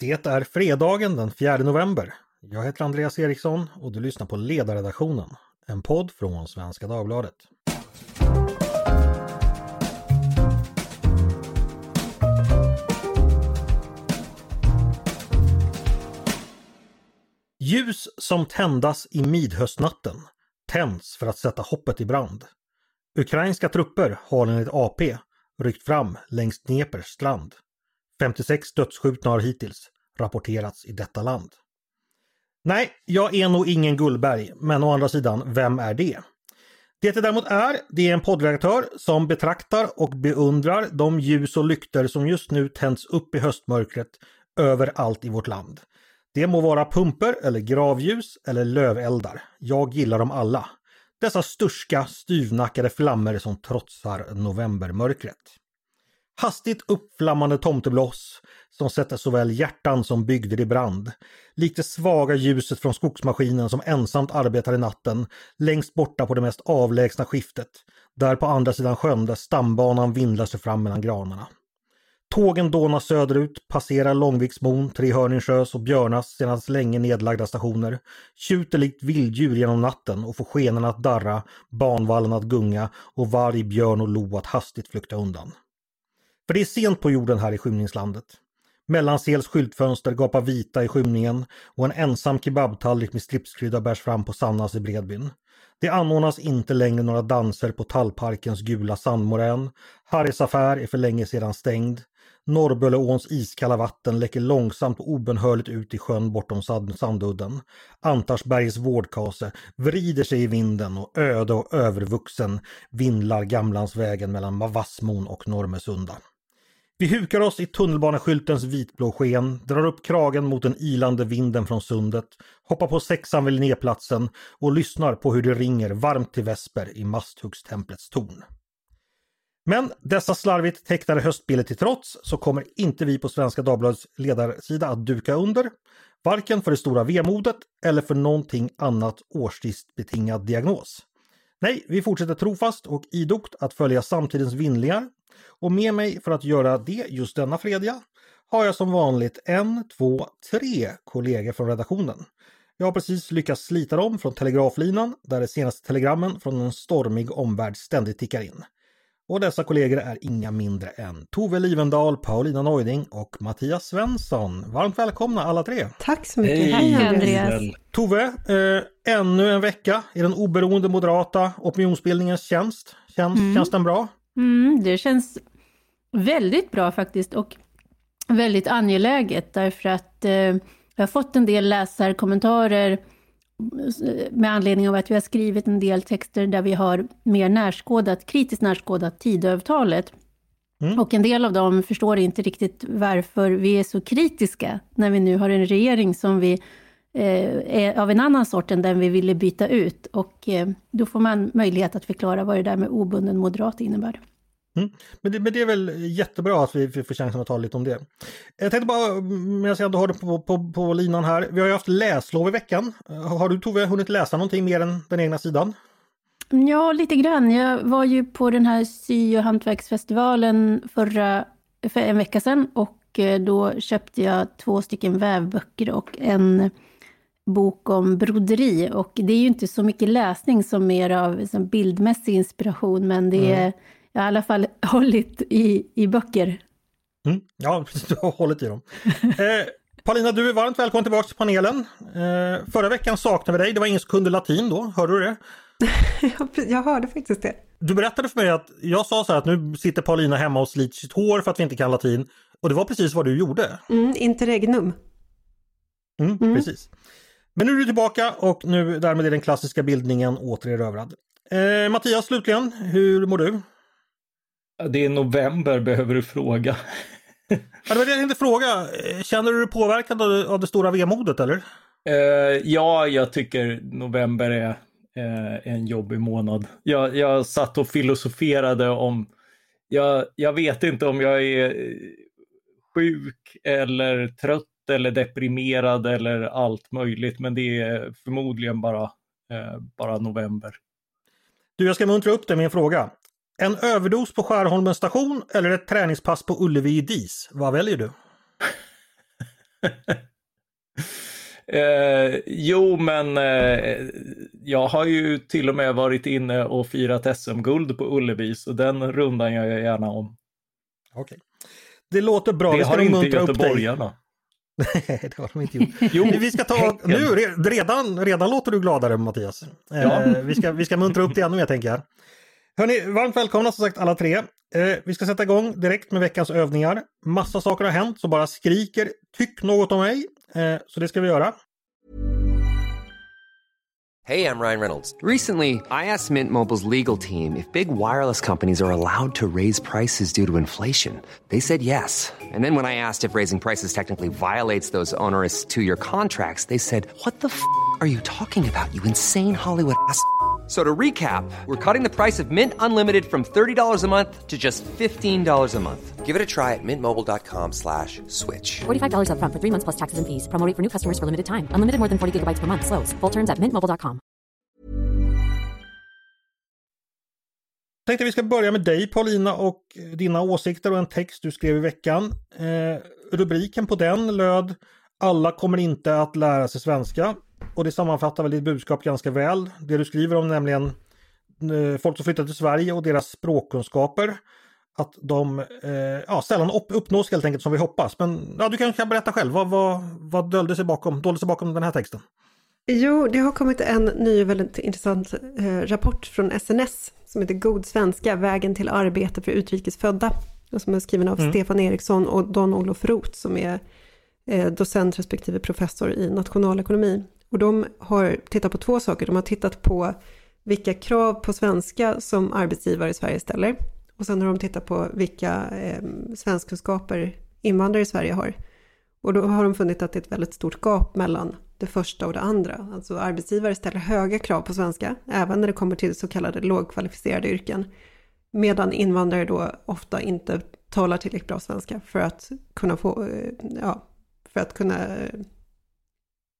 Det är fredagen den 4 november. Jag heter Andreas Eriksson och du lyssnar på Ledarredaktionen, en podd från Svenska Dagbladet. Ljus som tändas i midhöstnatten tänds för att sätta hoppet i brand. Ukrainska trupper har enligt AP ryckt fram längs Dnepers strand. 56 dödsskjutna har hittills rapporterats i detta land. Nej, jag är nog ingen Gullberg, men å andra sidan, vem är det? Det det däremot är, det är en poddredaktör som betraktar och beundrar de ljus och lykter som just nu tänds upp i höstmörkret överallt i vårt land. Det må vara pumper eller gravljus eller löveldar. Jag gillar dem alla. Dessa sturska, styvnackade flammor som trotsar novembermörkret. Hastigt uppflammande tomtebloss som sätter såväl hjärtan som bygder i brand. Likt det svaga ljuset från skogsmaskinen som ensamt arbetar i natten längst borta på det mest avlägsna skiftet. Där på andra sidan sjön där stambanan vindlar sig fram mellan granarna. Tågen dånar söderut, passerar Långviksmon, Trehörningsjös och Björnas senast länge nedlagda stationer, tjuter likt vilddjur genom natten och får skenorna att darra, banvallen att gunga och varg, björn och lo att hastigt flykta undan. För det är sent på jorden här i skymningslandet. Mellansels skyltfönster gapar vita i skymningen och en ensam kebabtallrik med stripskrydda bärs fram på Sannas i Bredbyn. Det anordnas inte längre några danser på Tallparkens gula sandmorän. Harrys affär är för länge sedan stängd. Norrböleåns iskalla vatten läcker långsamt och obönhörligt ut i sjön bortom Sandudden. Antarsbergs vårdkase vrider sig i vinden och öde och övervuxen vindlar Gamlandsvägen mellan Vassmon och Normesunda. Vi hukar oss i tunnelbaneskyltens vitblå sken, drar upp kragen mot den ilande vinden från sundet, hoppar på sexan vid Linnéplatsen och lyssnar på hur det ringer varmt till vesper i Masthuggstemplets torn. Men dessa slarvigt tecknade höstbilder till trots så kommer inte vi på Svenska Dagbladets ledarsida att duka under, varken för det stora vemodet eller för någonting annat årstidsbetingad diagnos. Nej, vi fortsätter trofast och idogt att följa samtidens vindlingar och med mig för att göra det just denna fredag har jag som vanligt en, två, tre kollegor från redaktionen. Jag har precis lyckats slita dem från telegraflinan där de senaste telegrammen från en stormig omvärld ständigt tickar in. Och dessa kollegor är inga mindre än Tove Livendal, Paulina Neuding och Mattias Svensson. Varmt välkomna alla tre! Tack så mycket! Hej, Hej Andreas! Tove, eh, ännu en vecka i den oberoende moderata opinionsbildningens tjänst. Känns, mm. känns den bra? Mm, det känns väldigt bra faktiskt och väldigt angeläget därför att eh, jag har fått en del läsarkommentarer med anledning av att vi har skrivit en del texter där vi har mer närskådat, kritiskt närskådat Tidöavtalet. Mm. Och en del av dem förstår inte riktigt varför vi är så kritiska när vi nu har en regering som vi eh, är av en annan sort än den vi ville byta ut. Och eh, då får man möjlighet att förklara vad det där med obunden moderat innebär. Mm. Men, det, men, det, är väl jättebra att vi, vi får chansen att tala lite om det. Jag tänkte bara, medan jag ändå har det på, på, på linan här, vi har ju haft läslov i veckan. Har du Tove hunnit läsa någonting mer än den egna sidan? Ja, lite grann. Jag var ju på den här sy och hantverksfestivalen förra, för en vecka sedan och eh, då köpte jag två stycken vävböcker och en bok om broderi. Och det är ju inte så mycket läsning som mer av som bildmässig inspiration, men det är mm jag har i alla fall hållit i, i böcker. Mm, ja, du har hållit i dem. Eh, Paulina, du är varmt välkommen tillbaka till panelen. Eh, förra veckan saknade vi dig, det var ingen som kunde latin då, hörde du det? jag hörde faktiskt det. Du berättade för mig att jag sa så här att nu sitter Paulina hemma och sliter sitt hår för att vi inte kan latin. Och det var precis vad du gjorde. Mm, interregnum. Mm, mm. Precis. Men nu är du tillbaka och nu därmed är den klassiska bildningen återerövrad. Eh, Mattias slutligen, hur mår du? Det är november, behöver du fråga. ja, det var det jag tänkte fråga. Känner du dig påverkad av det stora vemodet eller? Uh, ja, jag tycker november är uh, en jobbig månad. Jag, jag satt och filosoferade om, jag, jag vet inte om jag är sjuk eller trött eller deprimerad eller allt möjligt, men det är förmodligen bara, uh, bara november. Du, jag ska muntra upp dig med en fråga. En överdos på Skärholmens station eller ett träningspass på Ullevi i DIS? Vad väljer du? Eh, jo, men eh, jag har ju till och med varit inne och firat SM-guld på Ullevi, så den rundan gör jag gärna om. Okej. Det låter bra. Det vi ska har inte göteborgarna. Nej, det har de inte gjort. Jo, Vi ska ta, nu, re- redan, redan låter du gladare Mattias. Eh, Ja. vi, ska, vi ska muntra upp det ännu mer tänker jag. Hörni, varmt välkomna som sagt alla tre. Eh, vi ska sätta igång direkt med veckans övningar. Massa saker har hänt så bara skriker tyck något om mig. Eh, så det ska vi göra. Hej, jag Ryan Reynolds. Recently, I asked Mint Mobile's legal team if big wireless companies are allowed to raise prices due to inflation. They said yes. And then when I asked if raising prices technically violates those onerous two year contracts, they said, What the f are you talking about, you insane Hollywood ass? So to recap, we're cutting the price of Mint Unlimited from $30 a month to just $15 a month. Give it a try at mintmobile.com slash switch. $45 upfront for three months plus taxes and fees. Promo rate for new customers for limited time. Unlimited more than 40 gigabytes per month. Slows. Full terms at mintmobile.com. Tänkte vi ska börja med dig Paulina och dina åsikter och en text du skrev i veckan. Eh, rubriken på den löd Alla kommer inte att lära sig svenska. Och det sammanfattar väl ditt budskap ganska väl. Det du skriver om nämligen eh, folk som flyttar till Sverige och deras språkkunskaper. Att de eh, ja, sällan upp, uppnås helt enkelt som vi hoppas. Men ja, du kan, kan berätta själv, vad, vad, vad dölde sig bakom, sig bakom den här texten? Jo, det har kommit en ny väldigt intressant eh, rapport från SNS som heter God svenska, vägen till arbete för utrikesfödda. Och som är skriven av Stefan Eriksson och Don-Olof Roth som är eh, docent respektive professor i nationalekonomi. Och de har tittat på två saker. De har tittat på vilka krav på svenska som arbetsgivare i Sverige ställer. Och sen har de tittat på vilka eh, svenskkunskaper invandrare i Sverige har. Och då har de funnit att det är ett väldigt stort gap mellan det första och det andra. Alltså arbetsgivare ställer höga krav på svenska, även när det kommer till så kallade lågkvalificerade yrken. Medan invandrare då ofta inte talar tillräckligt bra svenska för att kunna få, eh, ja, för att kunna, eh,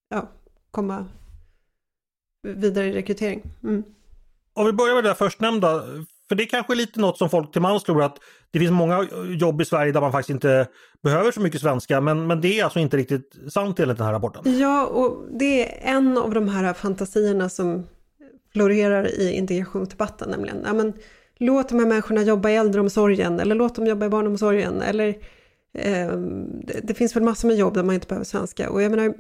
ja, komma vidare i rekrytering. Mm. Om vi börjar med det där förstnämnda, för det kanske är lite något som folk till mans tror att det finns många jobb i Sverige där man faktiskt inte behöver så mycket svenska, men, men det är alltså inte riktigt sant enligt den här rapporten. Ja, och det är en av de här fantasierna som florerar i integrationsdebatten, nämligen, ja, men, låt de här människorna jobba i äldreomsorgen, eller låt dem jobba i barnomsorgen, eller eh, det, det finns väl massor med jobb där man inte behöver svenska. Och jag menar,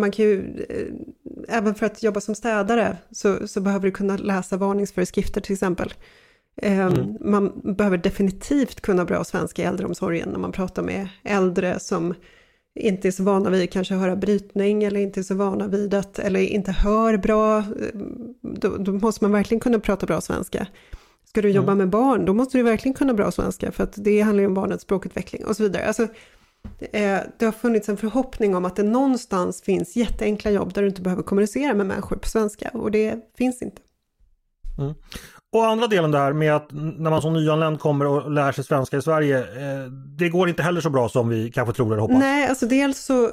man kan ju, eh, även för att jobba som städare så, så behöver du kunna läsa varningsföreskrifter till exempel. Eh, Man behöver definitivt kunna bra svenska i äldreomsorgen när man pratar med äldre som inte är så vana vid kanske höra brytning eller inte är så vana vid att, eller inte hör bra. eh, Då, då måste man verkligen kunna prata bra svenska. Ska du jobba med barn, då måste du verkligen kunna bra svenska för att det handlar ju om barnets språkutveckling och så vidare. Alltså, eh, det har funnits en förhoppning om att det någonstans finns jätteenkla jobb där du inte behöver kommunicera med människor på svenska och det finns inte. Och andra delen där med att när man som nyanländ kommer och lär sig svenska i Sverige, eh, det går inte heller så bra som vi kanske tror eller hoppas. Nej, alltså dels så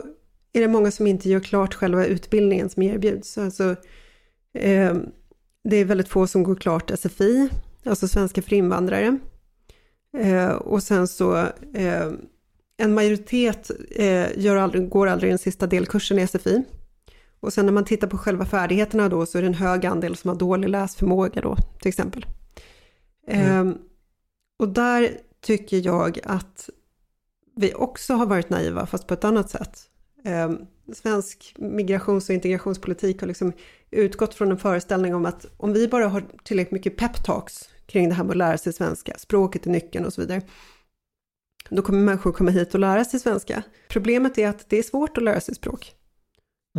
är det många som inte gör klart själva utbildningen som erbjuds. Alltså, eh, det är väldigt få som går klart SFI, alltså svenska för invandrare. Eh, och sen så, eh, en majoritet eh, aldrig, går aldrig den sista delkursen i SFI. Och sen när man tittar på själva färdigheterna då så är det en hög andel som har dålig läsförmåga då, till exempel. Ehm, och där tycker jag att vi också har varit naiva, fast på ett annat sätt. Ehm, svensk migrations och integrationspolitik har liksom utgått från en föreställning om att om vi bara har tillräckligt mycket peptalks kring det här med att lära sig svenska, språket är nyckeln och så vidare, då kommer människor komma hit och lära sig svenska. Problemet är att det är svårt att lära sig språk.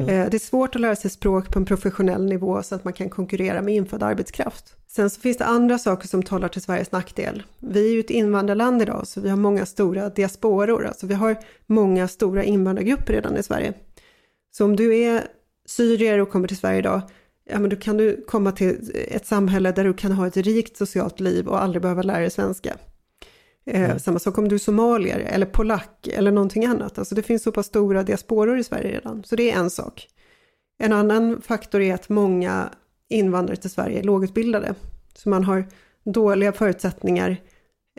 Eh, Det är svårt att lära sig språk på en professionell nivå så att man kan konkurrera med infödd arbetskraft. Sen så finns det andra saker som talar till Sveriges nackdel. Vi är ju ett invandrarland idag så vi har många stora diasporor, alltså vi har många stora invandrargrupper redan i Sverige. Så om du är syrier och kommer till Sverige idag, ja men då kan du komma till ett samhälle där du kan ha ett rikt socialt liv och aldrig behöva lära dig svenska. Eh, Samma sak om du är somalier eller polack eller någonting annat. Alltså det finns så pass stora diasporor i Sverige redan. Så det är en sak. En annan faktor är att många invandrare till Sverige är lågutbildade. Så man har dåliga förutsättningar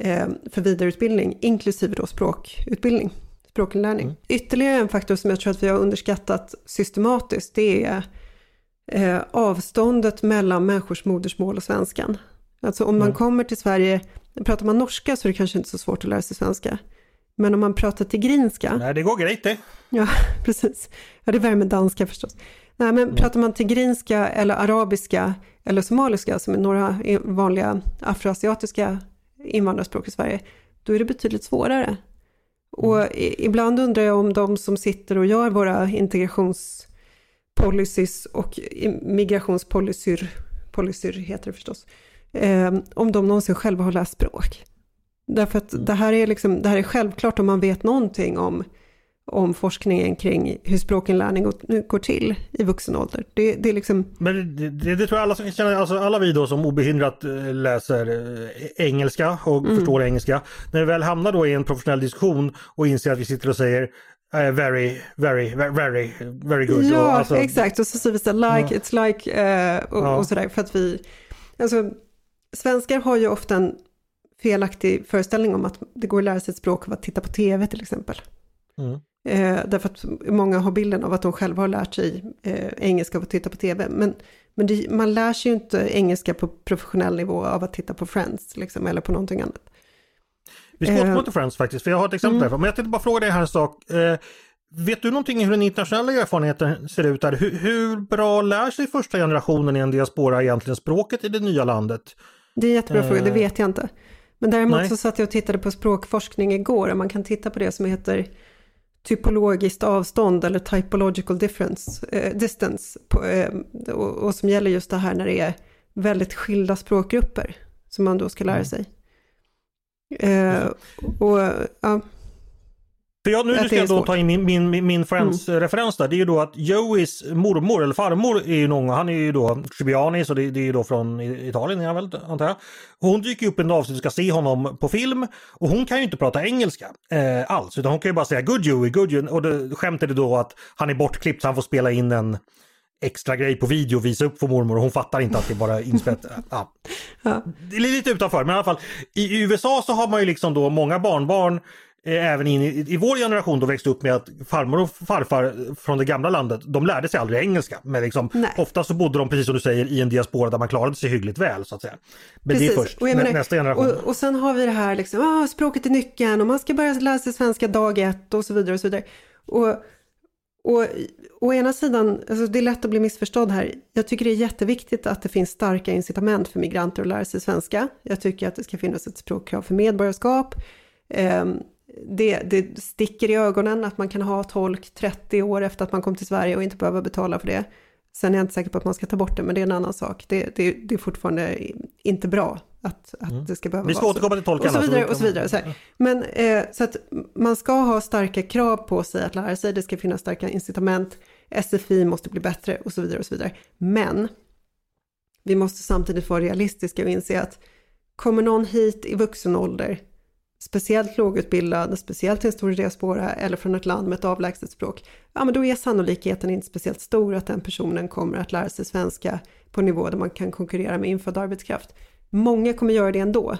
eh, för vidareutbildning, inklusive då språkutbildning. språkinlärning. Mm. Ytterligare en faktor som jag tror att vi har underskattat systematiskt, det är eh, avståndet mellan människors modersmål och svenskan. Alltså om man mm. kommer till Sverige, pratar man norska så är det kanske inte så svårt att lära sig svenska. Men om man pratar tigrinska... Nej, det går grejt det. Ja, precis. Ja, det är värre med danska förstås. Nej, men mm. pratar man tigrinska eller arabiska eller somaliska, som är några vanliga afroasiatiska invandrarspråk i Sverige, då är det betydligt svårare. Och mm. ibland undrar jag om de som sitter och gör våra integrationspolicies och migrationspolicyer, policyer heter det förstås, eh, om de någonsin själva har läst språk. Därför att det här är, liksom, det här är självklart om man vet någonting om, om forskningen kring hur språkinlärning går till i vuxen ålder. Det, det är liksom... Men det, det, det, tror jag alla som känner, alltså alla vi då som obehindrat eh, läser eh, engelska och mm. förstår engelska. När vi väl hamnar då i en professionell diskussion och inser att vi sitter och säger Uh, very, very, very, very good. Ja, och alltså, exakt. Och så säger vi så like, ja. it's like, uh, och, ja. och sådär. För att vi, alltså, svenskar har ju ofta en felaktig föreställning om att det går att lära sig ett språk av att titta på tv till exempel. Mm. Eh, därför att många har bilden av att de själva har lärt sig eh, engelska av att titta på tv. Men, men det, man lär sig ju inte engelska på professionell nivå av att titta på Friends liksom, eller på någonting annat. Vi ska återkomma till Friends faktiskt, för jag har ett exempel mm. Men jag tänkte bara fråga dig här en sak. Eh, vet du någonting hur den internationella erfarenheten ser ut där? Hur, hur, bra lär sig första generationen i en diaspora egentligen språket i det nya landet? Det är en jättebra fråga, det eh. vet jag inte. Men däremot Nej. så satt jag och tittade på språkforskning igår och man kan titta på det som heter typologiskt avstånd eller typological difference, eh, distance på, eh, och, och, som gäller just det här när det är väldigt skilda språkgrupper som man då ska lära mm. sig. Eh, och, ja, för jag, nu ska jag då ta in min, min, min Friends-referens mm. där. Det är ju då att Joeys mormor, eller farmor, är ju någon, han är ju då Scibiani, så det, det är ju då från Italien, är väl, antar jag. Hon dyker upp en avsnitt och ska se honom på film och hon kan ju inte prata engelska eh, alls, utan hon kan ju bara säga good Joey, good Joey. Och det, skämtet är då att han är bortklippt så han får spela in en extra grej på video och visa upp för mormor och hon fattar inte att det bara är inspelat. Ja. Det är lite utanför men i alla fall i USA så har man ju liksom då många barnbarn även in i, i vår generation då växte upp med att farmor och farfar från det gamla landet, de lärde sig aldrig engelska. Men liksom, ofta så bodde de, precis som du säger, i en diaspora där man klarade sig hyggligt väl så att säga. Men precis. det är först menar, nästa generation. Och, och sen har vi det här liksom, ah, språket är nyckeln och man ska börja lära sig svenska dag ett och så vidare och så vidare. Och, och å ena sidan, alltså det är lätt att bli missförstådd här. Jag tycker det är jätteviktigt att det finns starka incitament för migranter att lära sig svenska. Jag tycker att det ska finnas ett språkkrav för medborgarskap. Um, det, det sticker i ögonen att man kan ha tolk 30 år efter att man kom till Sverige och inte behöva betala för det. Sen är jag inte säker på att man ska ta bort det, men det är en annan sak. Det, det, det är fortfarande inte bra att, att mm. det ska behöva Vi ska återkomma till tolkarna. Och så vidare. Och så vidare så Men eh, så att man ska ha starka krav på sig att lära sig, det ska finnas starka incitament, SFI måste bli bättre och så vidare och så vidare. Men vi måste samtidigt vara realistiska och inse att kommer någon hit i vuxen ålder speciellt lågutbildad, speciellt till en stor diaspora eller från ett land med ett avlägset språk, ja men då är sannolikheten inte speciellt stor att den personen kommer att lära sig svenska på en nivå där man kan konkurrera med infödd arbetskraft. Många kommer göra det ändå.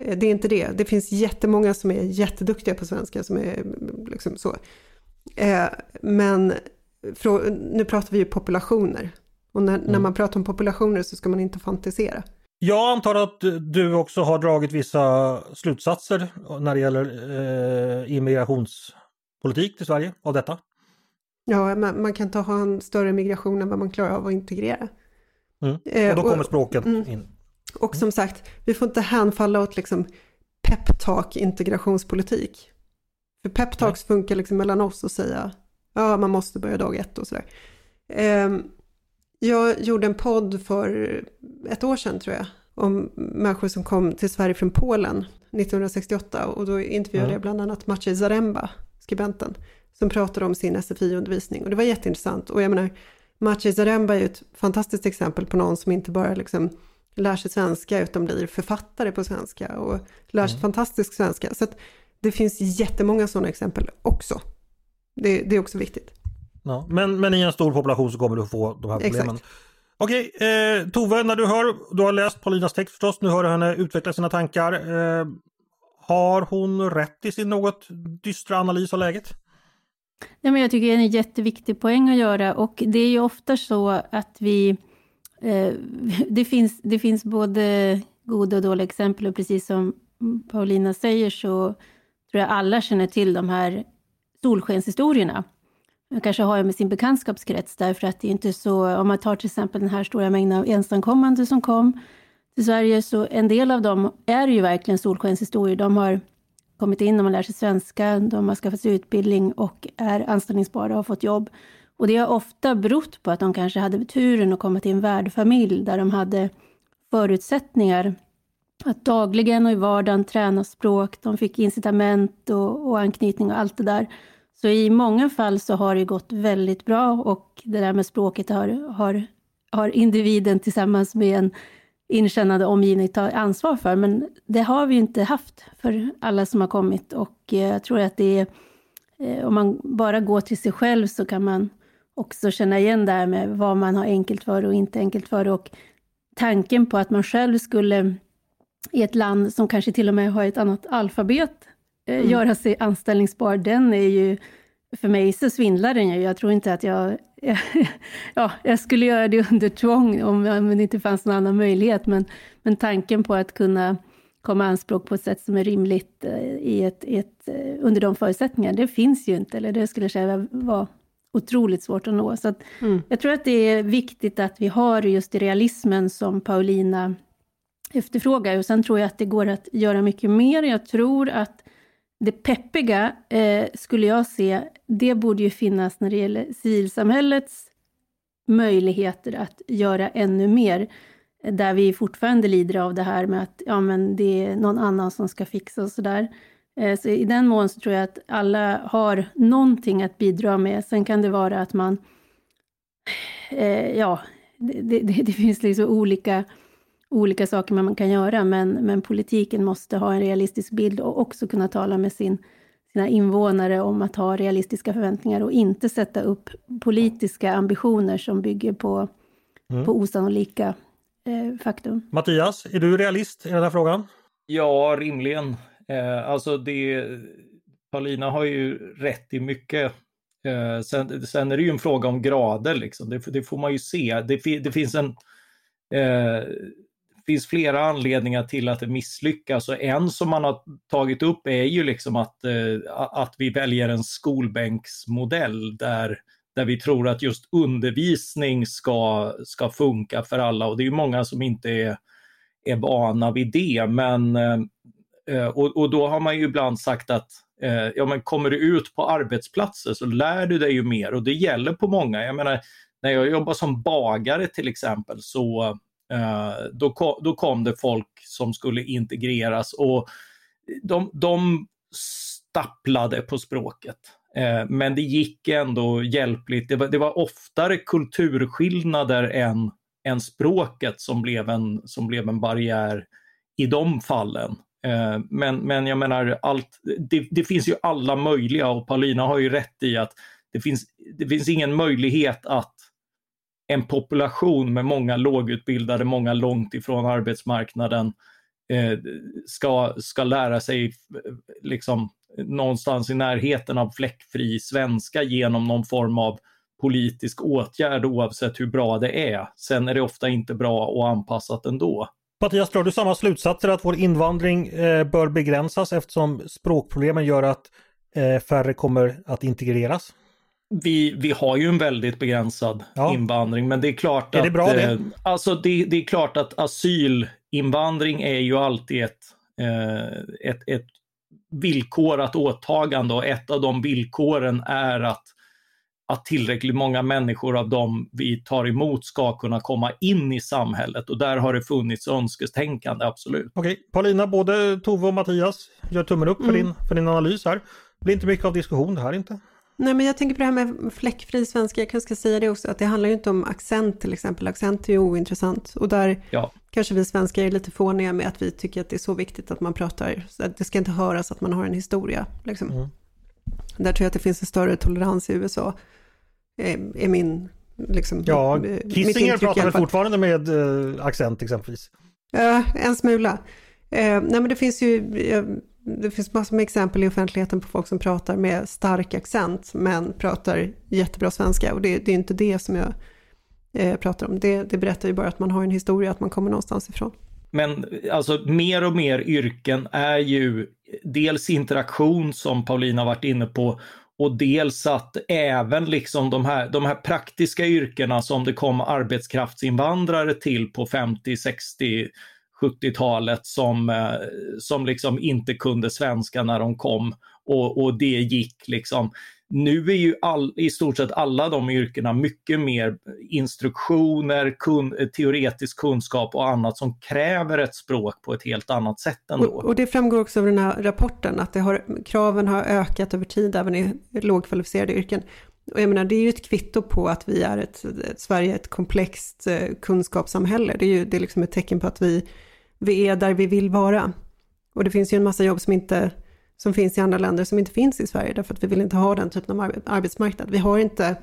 Eh, det är inte det. Det finns jättemånga som är jätteduktiga på svenska som är liksom så. Eh, men nu pratar vi ju populationer. Och när, mm. när man pratar om populationer så ska man inte fantisera. Jag antar att du också har dragit vissa slutsatser när det gäller eh, immigrationspolitik till Sverige av detta? Ja, man, man kan inte ha en större migration än vad man klarar av att integrera. Mm. Eh, och då kommer språket mm, in. Och som sagt, vi får inte hänfalla åt liksom peptalk integrationspolitik. För peptalks funkar liksom mellan oss och säga ja, man måste börja dag ett och sådär. Eh, jag gjorde en podd för ett år sedan tror jag, om människor som kom till Sverige från Polen 1968 och då intervjuade mm. jag bland annat Maciej Zaremba, skribenten, som pratade om sin SFI-undervisning och det var jätteintressant och jag menar Maciej Zaremba är ju ett fantastiskt exempel på någon som inte bara liksom lär sig svenska utan blir författare på svenska och lär sig mm. fantastisk svenska. Så att det finns jättemånga sådana exempel också. Det, det är också viktigt. Ja, men, men i en stor population så kommer du få de här problemen. Exakt. Okej, eh, Tove, när du hör, du har läst Paulinas text förstås, nu hör du henne utveckla sina tankar. Eh, Har hon rätt i sin något dystra analys av läget? Ja, men jag tycker det är en jätteviktig poäng att göra och det är ju ofta så att vi... Eh, det, finns, det finns både goda och dåliga exempel och precis som Paulina säger så tror jag alla känner till de här solskenshistorierna. Man kanske har med sin bekantskapskrets därför att det är inte så, om man tar till exempel den här stora mängden av ensamkommande som kom till Sverige, så en del av dem är ju verkligen solskenshistorier. De har kommit in, de har lärt sig svenska, de har skaffat sig utbildning och är anställningsbara och har fått jobb. Och det har ofta berott på att de kanske hade turen att komma till en värdfamilj där de hade förutsättningar att dagligen och i vardagen träna språk. De fick incitament och, och anknytning och allt det där. Så i många fall så har det gått väldigt bra och det där med språket har, har, har individen tillsammans med en inkännande omgivning tagit ansvar för. Men det har vi inte haft för alla som har kommit och eh, jag tror att det är, eh, om man bara går till sig själv så kan man också känna igen det här med vad man har enkelt för och inte enkelt för. Och tanken på att man själv skulle i ett land som kanske till och med har ett annat alfabet mm. göra sig anställningsbar, den är ju, för mig så svindlar den ju. Jag tror inte att jag, ja, jag skulle göra det under tvång om, om det inte fanns någon annan möjlighet, men, men tanken på att kunna komma anspråk på ett sätt som är rimligt eh, i ett, ett, eh, under de förutsättningarna, det finns ju inte, eller det skulle jag säga var otroligt svårt att nå. Så att mm. Jag tror att det är viktigt att vi har just realismen som Paulina efterfrågar. Och sen tror jag att det går att göra mycket mer. Jag tror att det peppiga eh, skulle jag se, det borde ju finnas när det gäller civilsamhällets möjligheter att göra ännu mer. Eh, där vi fortfarande lider av det här med att ja, men det är någon annan som ska fixa och sådär. Eh, så i den mån så tror jag att alla har någonting att bidra med. Sen kan det vara att man, eh, ja, det, det, det finns liksom olika olika saker man kan göra, men, men politiken måste ha en realistisk bild och också kunna tala med sin, sina invånare om att ha realistiska förväntningar och inte sätta upp politiska ambitioner som bygger på, mm. på osannolika eh, faktum. Mattias, är du realist i den här frågan? Ja, rimligen. Eh, alltså det, Paulina har ju rätt i mycket. Eh, sen, sen, är det ju en fråga om grader, liksom. det, det får man ju se. Det, det finns en eh, finns flera anledningar till att det misslyckas och en som man har tagit upp är ju liksom att, eh, att vi väljer en skolbänksmodell där, där vi tror att just undervisning ska, ska funka för alla och det är många som inte är, är vana vid det. Men, eh, eh och, och då har man ju ibland sagt att eh, ja, men kommer du ut på arbetsplatser så lär du dig ju mer och det gäller på många. Jag menar, när jag jobbar som bagare till exempel så Eh, då, kom, då kom det folk som skulle integreras och de, de stapplade på språket. Eh, men det gick ändå hjälpligt. Det var, det var oftare kulturskillnader än, än språket som blev, en, som blev en barriär i de fallen. Eh, men, men jag menar, allt, det, det, finns ju alla möjliga och Paulina har ju rätt i att det finns, det finns ingen möjlighet att en population med många lågutbildade, många långt ifrån arbetsmarknaden eh, ska, ska lära sig eh, liksom någonstans i närheten av fläckfri svenska genom någon form av politisk åtgärd oavsett hur bra det är. Sen är det ofta inte bra och anpassat ändå. Mattias, drar du samma slutsatser att vår invandring eh, bör begränsas eftersom språkproblemen gör att eh, färre kommer att integreras? Vi, vi har ju en väldigt begränsad ja. invandring, men det är klart är att... Det bra, det? Eh, alltså det, det, är klart att asylinvandring är ju alltid ett, eh, ett, ett villkorat åtagande och ett av de villkoren är att, att tillräckligt många människor av dem vi tar emot ska kunna komma in i samhället och där har det funnits önsketänkande, absolut. Okej, Paulina, både Tove och Mattias gör tummen upp för, mm. din, för din analys här. Det blir inte mycket av diskussion det här inte. Nej, men jag tänker på det här med fläckfri svenska. Jag kanske ska säga det också, att det handlar ju inte om accent till exempel. Accent är ju ointressant. Och där ja. kanske vi svenskar är lite fåniga med att vi tycker att det är så viktigt att man pratar. Att det ska inte höras att man har en historia. Liksom. Mm. Där tror jag att det finns en större tolerans i USA. Är, är min... Liksom, ja, eh, Kissinger pratar väl fortfarande med uh, accent exempelvis? Ja, en smula. Eh, nej men det finns ju, jag det finns massor med exempel i offentligheten på folk som pratar med stark accent men pratar jättebra svenska och det, det är inte det som jag eh, pratar om. Det, det berättar ju bara att man har en historia, att man kommer någonstans ifrån. Men alltså mer och mer yrken är ju dels interaktion som Paulina varit inne på och dels att även liksom de här, de här praktiska yrkena som det kom arbetskraftsinvandrare till på 50, 60, 70-talet som, eh, som liksom inte kunde svenska när de kom och, och det gick liksom. Nu är ju all, i stort sett alla de yrkena mycket mer instruktioner, kun, teoretisk kunskap och annat som kräver ett språk på ett helt annat sätt ändå. Och, och det framgår också av den här rapporten att det har, kraven har ökat över tid även i lågkvalificerade yrken. Och jag menar, det är ju ett kvitto på att vi är ett, Sverige är ett komplext eh, kunskapssamhälle. Det är ju det är liksom ett tecken på att vi vi är där vi vill vara. Och det finns ju en massa jobb som, inte, som finns i andra länder som inte finns i Sverige, därför att vi vill inte ha den typen av arbetsmarknad. Vi har inte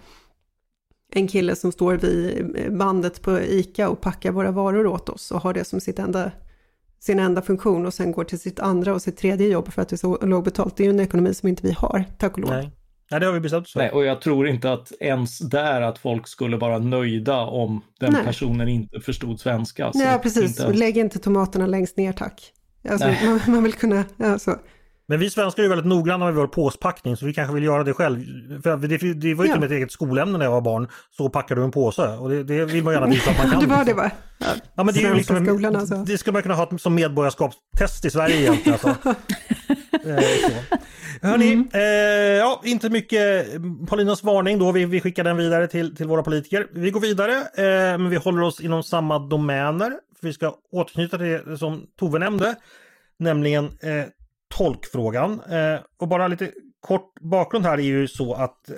en kille som står vid bandet på ICA och packar våra varor åt oss och har det som sitt enda, sin enda funktion och sen går till sitt andra och sitt tredje jobb för att det är så lågbetalt. Det är ju en ekonomi som inte vi har, tack och lov. Nej. Nej, det har vi bestämt oss Nej, och jag tror inte att ens där att folk skulle vara nöjda om den Nej. personen inte förstod svenska. Ja, precis. Inte... Lägg inte tomaterna längst ner, tack. Alltså, man, man, vill kunna, alltså. Men vi svenskar är väldigt noggranna med vår påspackning så vi kanske vill göra det själv. För det, det var ju ja. till ett eget skolämne när jag var barn. Så packar du en påse och det, det vill man gärna visa att man kan. det var det va? Ja, ja men det är ju liksom, skolan, alltså. det skulle man kunna ha som medborgarskapstest i Sverige egentligen. Alltså. eh, Hörni, mm. eh, ja, inte mycket Paulinas varning då. Vi, vi skickar den vidare till, till våra politiker. Vi går vidare, eh, men vi håller oss inom samma domäner. För vi ska återknyta till det som Tove nämnde, nämligen eh, tolkfrågan. Eh, och bara lite kort bakgrund här är ju så att eh,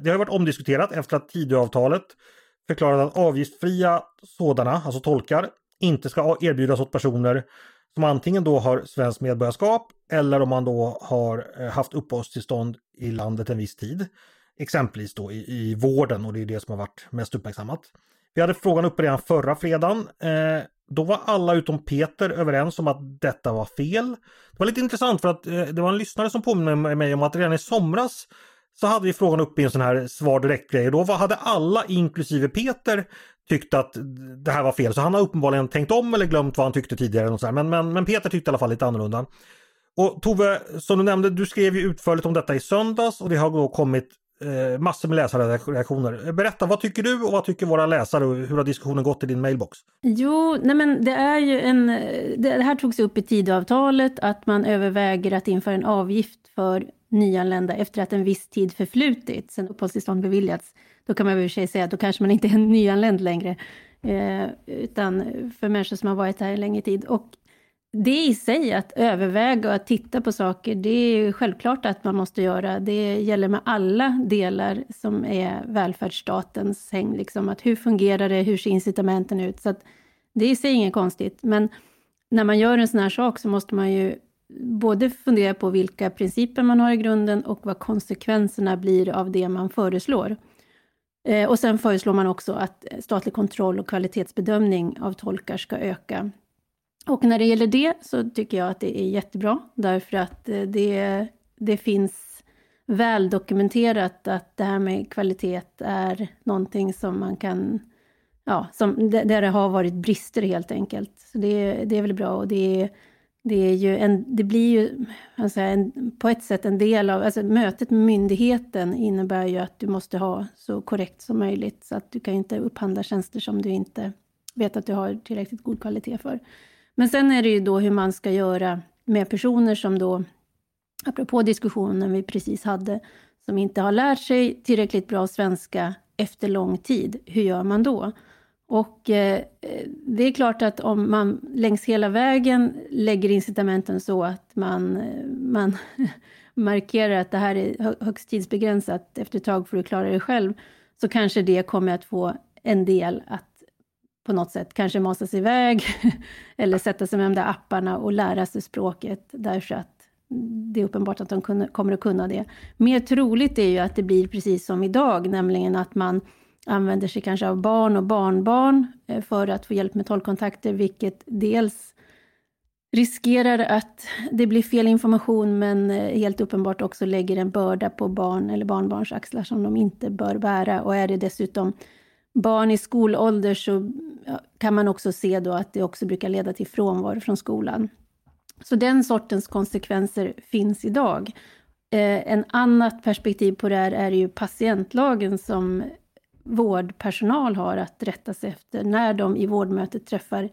det har varit omdiskuterat efter att Tidöavtalet förklarade att avgiftsfria sådana, alltså tolkar, inte ska erbjudas åt personer som antingen då har svenskt medborgarskap eller om man då har eh, haft uppehållstillstånd i landet en viss tid. Exempelvis då i, i vården och det är det som har varit mest uppmärksammat. Vi hade frågan uppe redan förra fredagen. Eh, då var alla utom Peter överens om att detta var fel. Det var lite intressant för att eh, det var en lyssnare som påminner mig om att redan i somras så hade vi frågan uppe i en sån här svar direkt-grej. Då hade alla, inklusive Peter, tyckte att det här var fel. Så han har uppenbarligen tänkt om eller glömt vad han tyckte tidigare. Och så men, men, men Peter tyckte i alla fall lite annorlunda. Och Tove, som du nämnde, du skrev ju utförligt om detta i söndags och det har då kommit eh, massor med läsarreaktioner. Berätta, vad tycker du och vad tycker våra läsare och hur har diskussionen gått i din mailbox? Jo, nej men det är ju en... Det här togs upp i Tidöavtalet att man överväger att införa en avgift för nyanlända efter att en viss tid förflutit sedan uppehållstillstånd beviljats. Då kan man i och för sig säga att då kanske man inte är nyanländ längre, eh, utan för människor som har varit här en längre tid. Och det i sig, att överväga och att titta på saker, det är självklart att man måste göra. Det gäller med alla delar som är välfärdsstatens häng. Liksom, att hur fungerar det? Hur ser incitamenten ut? Så det är i sig inget konstigt. Men när man gör en sån här sak så måste man ju både fundera på vilka principer man har i grunden och vad konsekvenserna blir av det man föreslår. Eh, och sen föreslår man också att eh, statlig kontroll och kvalitetsbedömning av tolkar ska öka. Och när det gäller det så tycker jag att det är jättebra, därför att eh, det, det finns väl dokumenterat att det här med kvalitet är någonting som man kan, ja, som, där det har varit brister helt enkelt. Så det, det är väl bra och det är det, är ju en, det blir ju alltså en, på ett sätt en del av... Alltså mötet med myndigheten innebär ju att du måste ha så korrekt som möjligt. Så att du kan inte upphandla tjänster som du inte vet att du har tillräckligt god kvalitet för. Men sen är det ju då hur man ska göra med personer som då, apropå diskussionen vi precis hade, som inte har lärt sig tillräckligt bra svenska efter lång tid. Hur gör man då? Och eh, det är klart att om man längs hela vägen lägger incitamenten så att man, eh, man markerar att det här är högst tidsbegränsat, efter ett tag får du klara dig själv, så kanske det kommer att få en del att på något sätt kanske masas iväg eller sätta sig med de där apparna och lära sig språket därför att det är uppenbart att de kommer att kunna det. Mer troligt är ju att det blir precis som idag, nämligen att man använder sig kanske av barn och barnbarn eh, för att få hjälp med tolkkontakter, vilket dels riskerar att det blir fel information men eh, helt uppenbart också lägger en börda på barn eller barnbarns axlar som de inte bör bära. Och är det dessutom barn i skolålder så kan man också se då att det också brukar leda till frånvaro från skolan. Så den sortens konsekvenser finns idag. Eh, en annat perspektiv på det här är ju patientlagen som vårdpersonal har att rätta sig efter. När de i vårdmötet träffar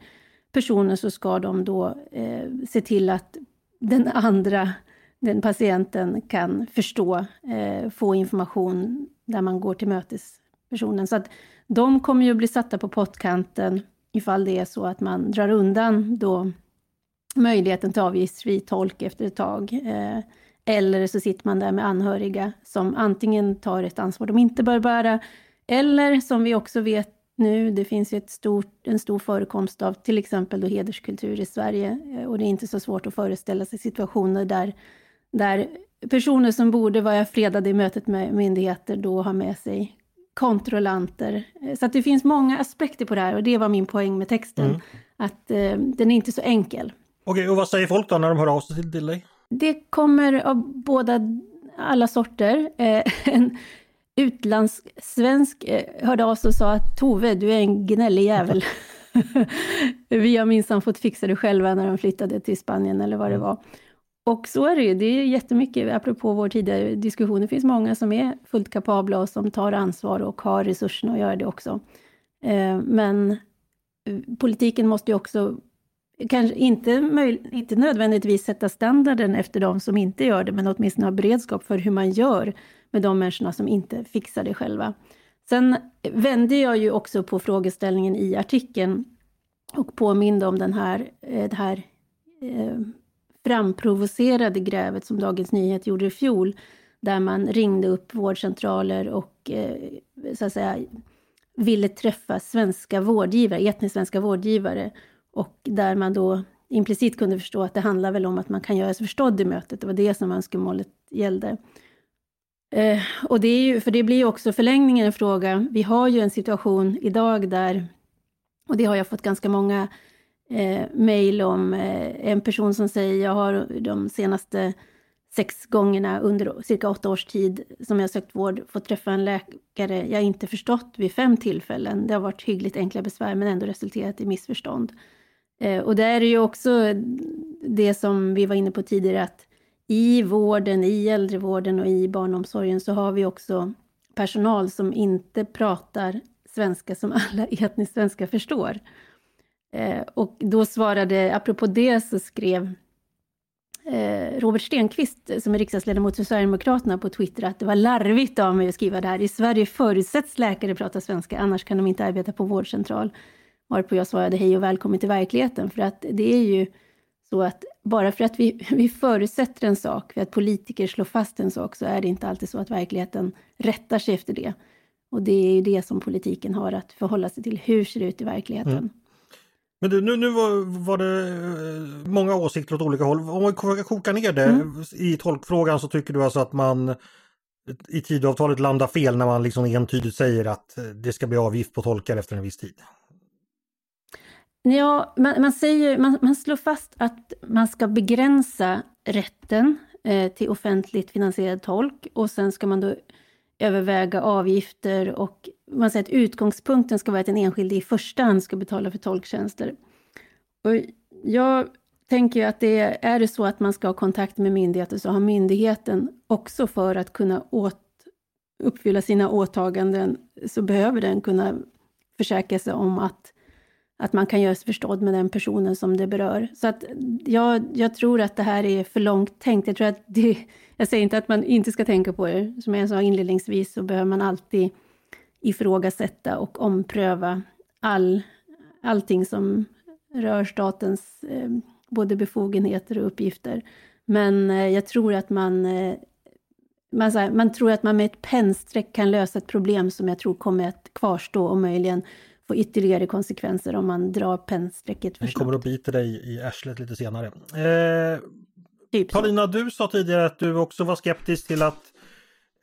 personer så ska de då eh, se till att den andra, den patienten kan förstå, eh, få information där man går till mötespersonen. Så att de kommer ju bli satta på pottkanten ifall det är så att man drar undan då möjligheten till avgiftsfri tolk efter ett tag. Eh, eller så sitter man där med anhöriga som antingen tar ett ansvar de inte bör bära, eller som vi också vet nu, det finns ju stort, en stor förekomst av till exempel då hederskultur i Sverige eh, och det är inte så svårt att föreställa sig situationer där, där personer som borde vara fredade i mötet med myndigheter då har med sig kontrollanter. Eh, så att det finns många aspekter på det här och det var min poäng med texten. Mm. Att eh, den är inte så enkel. Okej, och vad säger folk då när de hör av sig till dig? Det kommer av båda alla sorter. Eh, en utlandssvensk eh, hörde av sig och sa att Tove, du är en gnällig jävel. Vi har minsann fått fixa det själva när de flyttade till Spanien eller vad det var. Och så är det ju, det är jättemycket, apropå vår tidigare diskussion, det finns många som är fullt kapabla och som tar ansvar och har resurserna att göra det också. Eh, men eh, politiken måste ju också kanske inte, möj, inte nödvändigtvis sätta standarden efter de som inte gör det, men åtminstone ha beredskap för hur man gör med de människorna som inte fixar det själva. Sen vände jag ju också på frågeställningen i artikeln och påminde om den här, eh, det här eh, framprovocerade grävet som Dagens Nyhet gjorde i fjol, där man ringde upp vårdcentraler och eh, så att säga ville träffa svenska vårdgivare, etniskt svenska vårdgivare och där man då implicit kunde förstå att det handlar väl om att man kan göra sig förstådd i mötet. Det var det som önskemålet gällde. Eh, och det är ju, för det blir ju också förlängningen en fråga. Vi har ju en situation idag där, och det har jag fått ganska många eh, mejl om, eh, en person som säger jag har de senaste sex gångerna under cirka åtta års tid som jag sökt vård fått träffa en läkare jag inte förstått vid fem tillfällen. Det har varit hyggligt enkla besvär men ändå resulterat i missförstånd. Eh, och där är ju också det som vi var inne på tidigare att i vården, i äldrevården och i barnomsorgen så har vi också personal som inte pratar svenska som alla etniskt svenska förstår. Eh, och då svarade, apropå det så skrev eh, Robert Stenqvist, som är riksdagsledamot för Sverigedemokraterna, på Twitter att det var larvigt av mig att skriva det här. I Sverige förutsätts läkare prata svenska, annars kan de inte arbeta på vårdcentral. Varpå jag svarade hej och välkommen till verkligheten, för att det är ju så att bara för att vi, vi förutsätter en sak, för att politiker slår fast en sak, så är det inte alltid så att verkligheten rättar sig efter det. Och det är ju det som politiken har att förhålla sig till. Hur ser det ut i verkligheten? Mm. Men du, nu, nu var, var, det eh, många åsikter åt olika håll. Om man kokar ner det mm. i tolkfrågan så tycker du alltså att man i Tidöavtalet landar fel när man liksom entydigt säger att det ska bli avgift på tolkar efter en viss tid? Ja, man, man, säger, man, man slår fast att man ska begränsa rätten eh, till offentligt finansierad tolk och sen ska man då överväga avgifter och man säger att utgångspunkten ska vara att den enskilde i första hand ska betala för tolktjänster. Och jag tänker ju att det är, är det så att man ska ha kontakt med myndigheter så har myndigheten också för att kunna åt, uppfylla sina åtaganden så behöver den kunna försäkra sig om att att man kan göra sig förstådd med den personen som det berör. Så att jag, jag tror att det här är för långt tänkt. Jag tror att det, jag säger inte att man inte ska tänka på det. Som jag sa inledningsvis så behöver man alltid ifrågasätta och ompröva all, allting som rör statens eh, både befogenheter och uppgifter. Men eh, jag tror att man, eh, man, här, man tror att man med ett pennstreck kan lösa ett problem som jag tror kommer att kvarstå och möjligen få ytterligare konsekvenser om man drar pennstrecket för snabbt. Det kommer att bita dig i arslet lite senare. Eh, typ Paulina, du sa tidigare att du också var skeptisk till att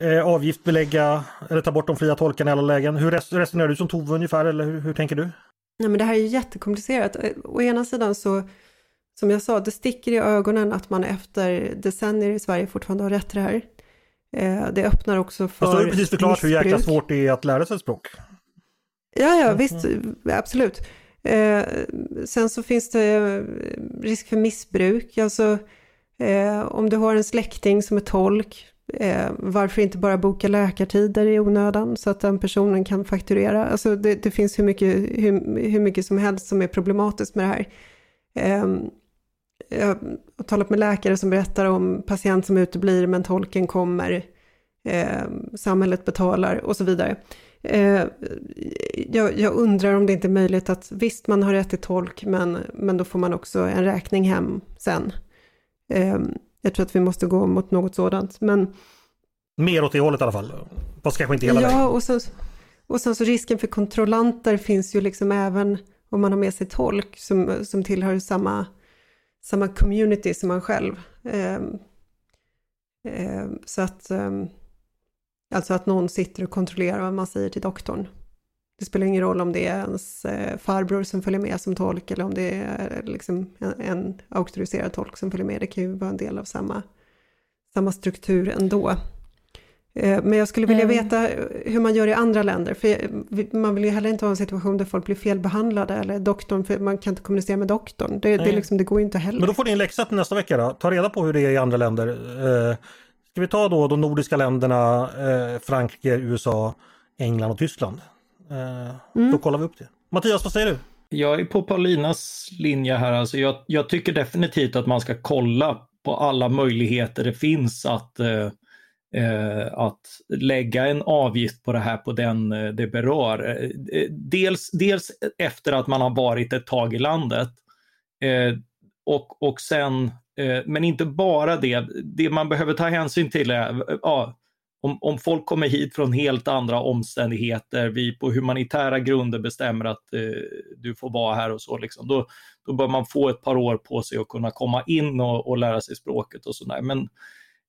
eh, avgiftbelägga eller ta bort de fria tolkarna i alla lägen. Hur resonerar du som Tove ungefär eller hur, hur tänker du? Nej, men det här är jättekomplicerat. Å ena sidan så som jag sa, det sticker i ögonen att man efter decennier i Sverige fortfarande har rätt till det här. Eh, det öppnar också för Fast du har ju precis förklarat hur jäkla missbruk. svårt det är att lära sig ett språk. Ja, ja, visst, absolut. Eh, sen så finns det eh, risk för missbruk. Alltså, eh, om du har en släkting som är tolk, eh, varför inte bara boka läkartider i onödan så att den personen kan fakturera? Alltså, det, det finns hur mycket, hur, hur mycket som helst som är problematiskt med det här. Eh, jag har talat med läkare som berättar om patient som uteblir men tolken kommer, eh, samhället betalar och så vidare. Eh, jag, jag undrar om det inte är möjligt att visst man har rätt till tolk men, men då får man också en räkning hem sen. Eh, jag tror att vi måste gå mot något sådant. Men Mer åt det hållet i alla fall. Fast kanske inte hela ja, vägen. och sen, och sen så risken för kontrollanter finns ju liksom även om man har med sig tolk som, som tillhör samma, samma community som man själv. Eh, eh, så att, eh, alltså att någon sitter och kontrollerar vad man säger till doktorn. Det spelar ingen roll om det är ens eh, farbror som följer med som tolk eller om det är liksom en, en auktoriserad tolk som följer med. Det kan ju vara en del av samma, samma struktur ändå. Eh, Men jag skulle vilja Mm. veta hur man gör i andra länder. För man vill ju heller inte ha en situation där folk blir felbehandlade eller doktorn, för man kan inte kommunicera med doktorn. Det, det, liksom, det går ju inte heller. Men då får ni en läxa till nästa vecka då. Ta reda på hur det är i andra länder. Ska vi ta då de nordiska länderna, eh, Frankrike, USA, England och Tyskland. Eh, Mm. Då kollar vi upp det. Mattias, vad säger du? Jag är på Paulinas linje här. Alltså jag, jag tycker definitivt att man ska kolla på alla möjligheter det finns att, eh, eh, att lägga en avgift på det här på den eh, det berör. Eh, dels, dels efter att man har varit ett tag i landet eh, och, och sen, Eh, men inte bara det. Det man behöver ta hänsyn till är ja, om, om folk kommer hit från helt andra omständigheter, vi på humanitära grunder bestämmer att eh, du får vara här och så, liksom, då, då bör man få ett par år på sig att kunna komma in och, och lära sig språket och sådär. Men,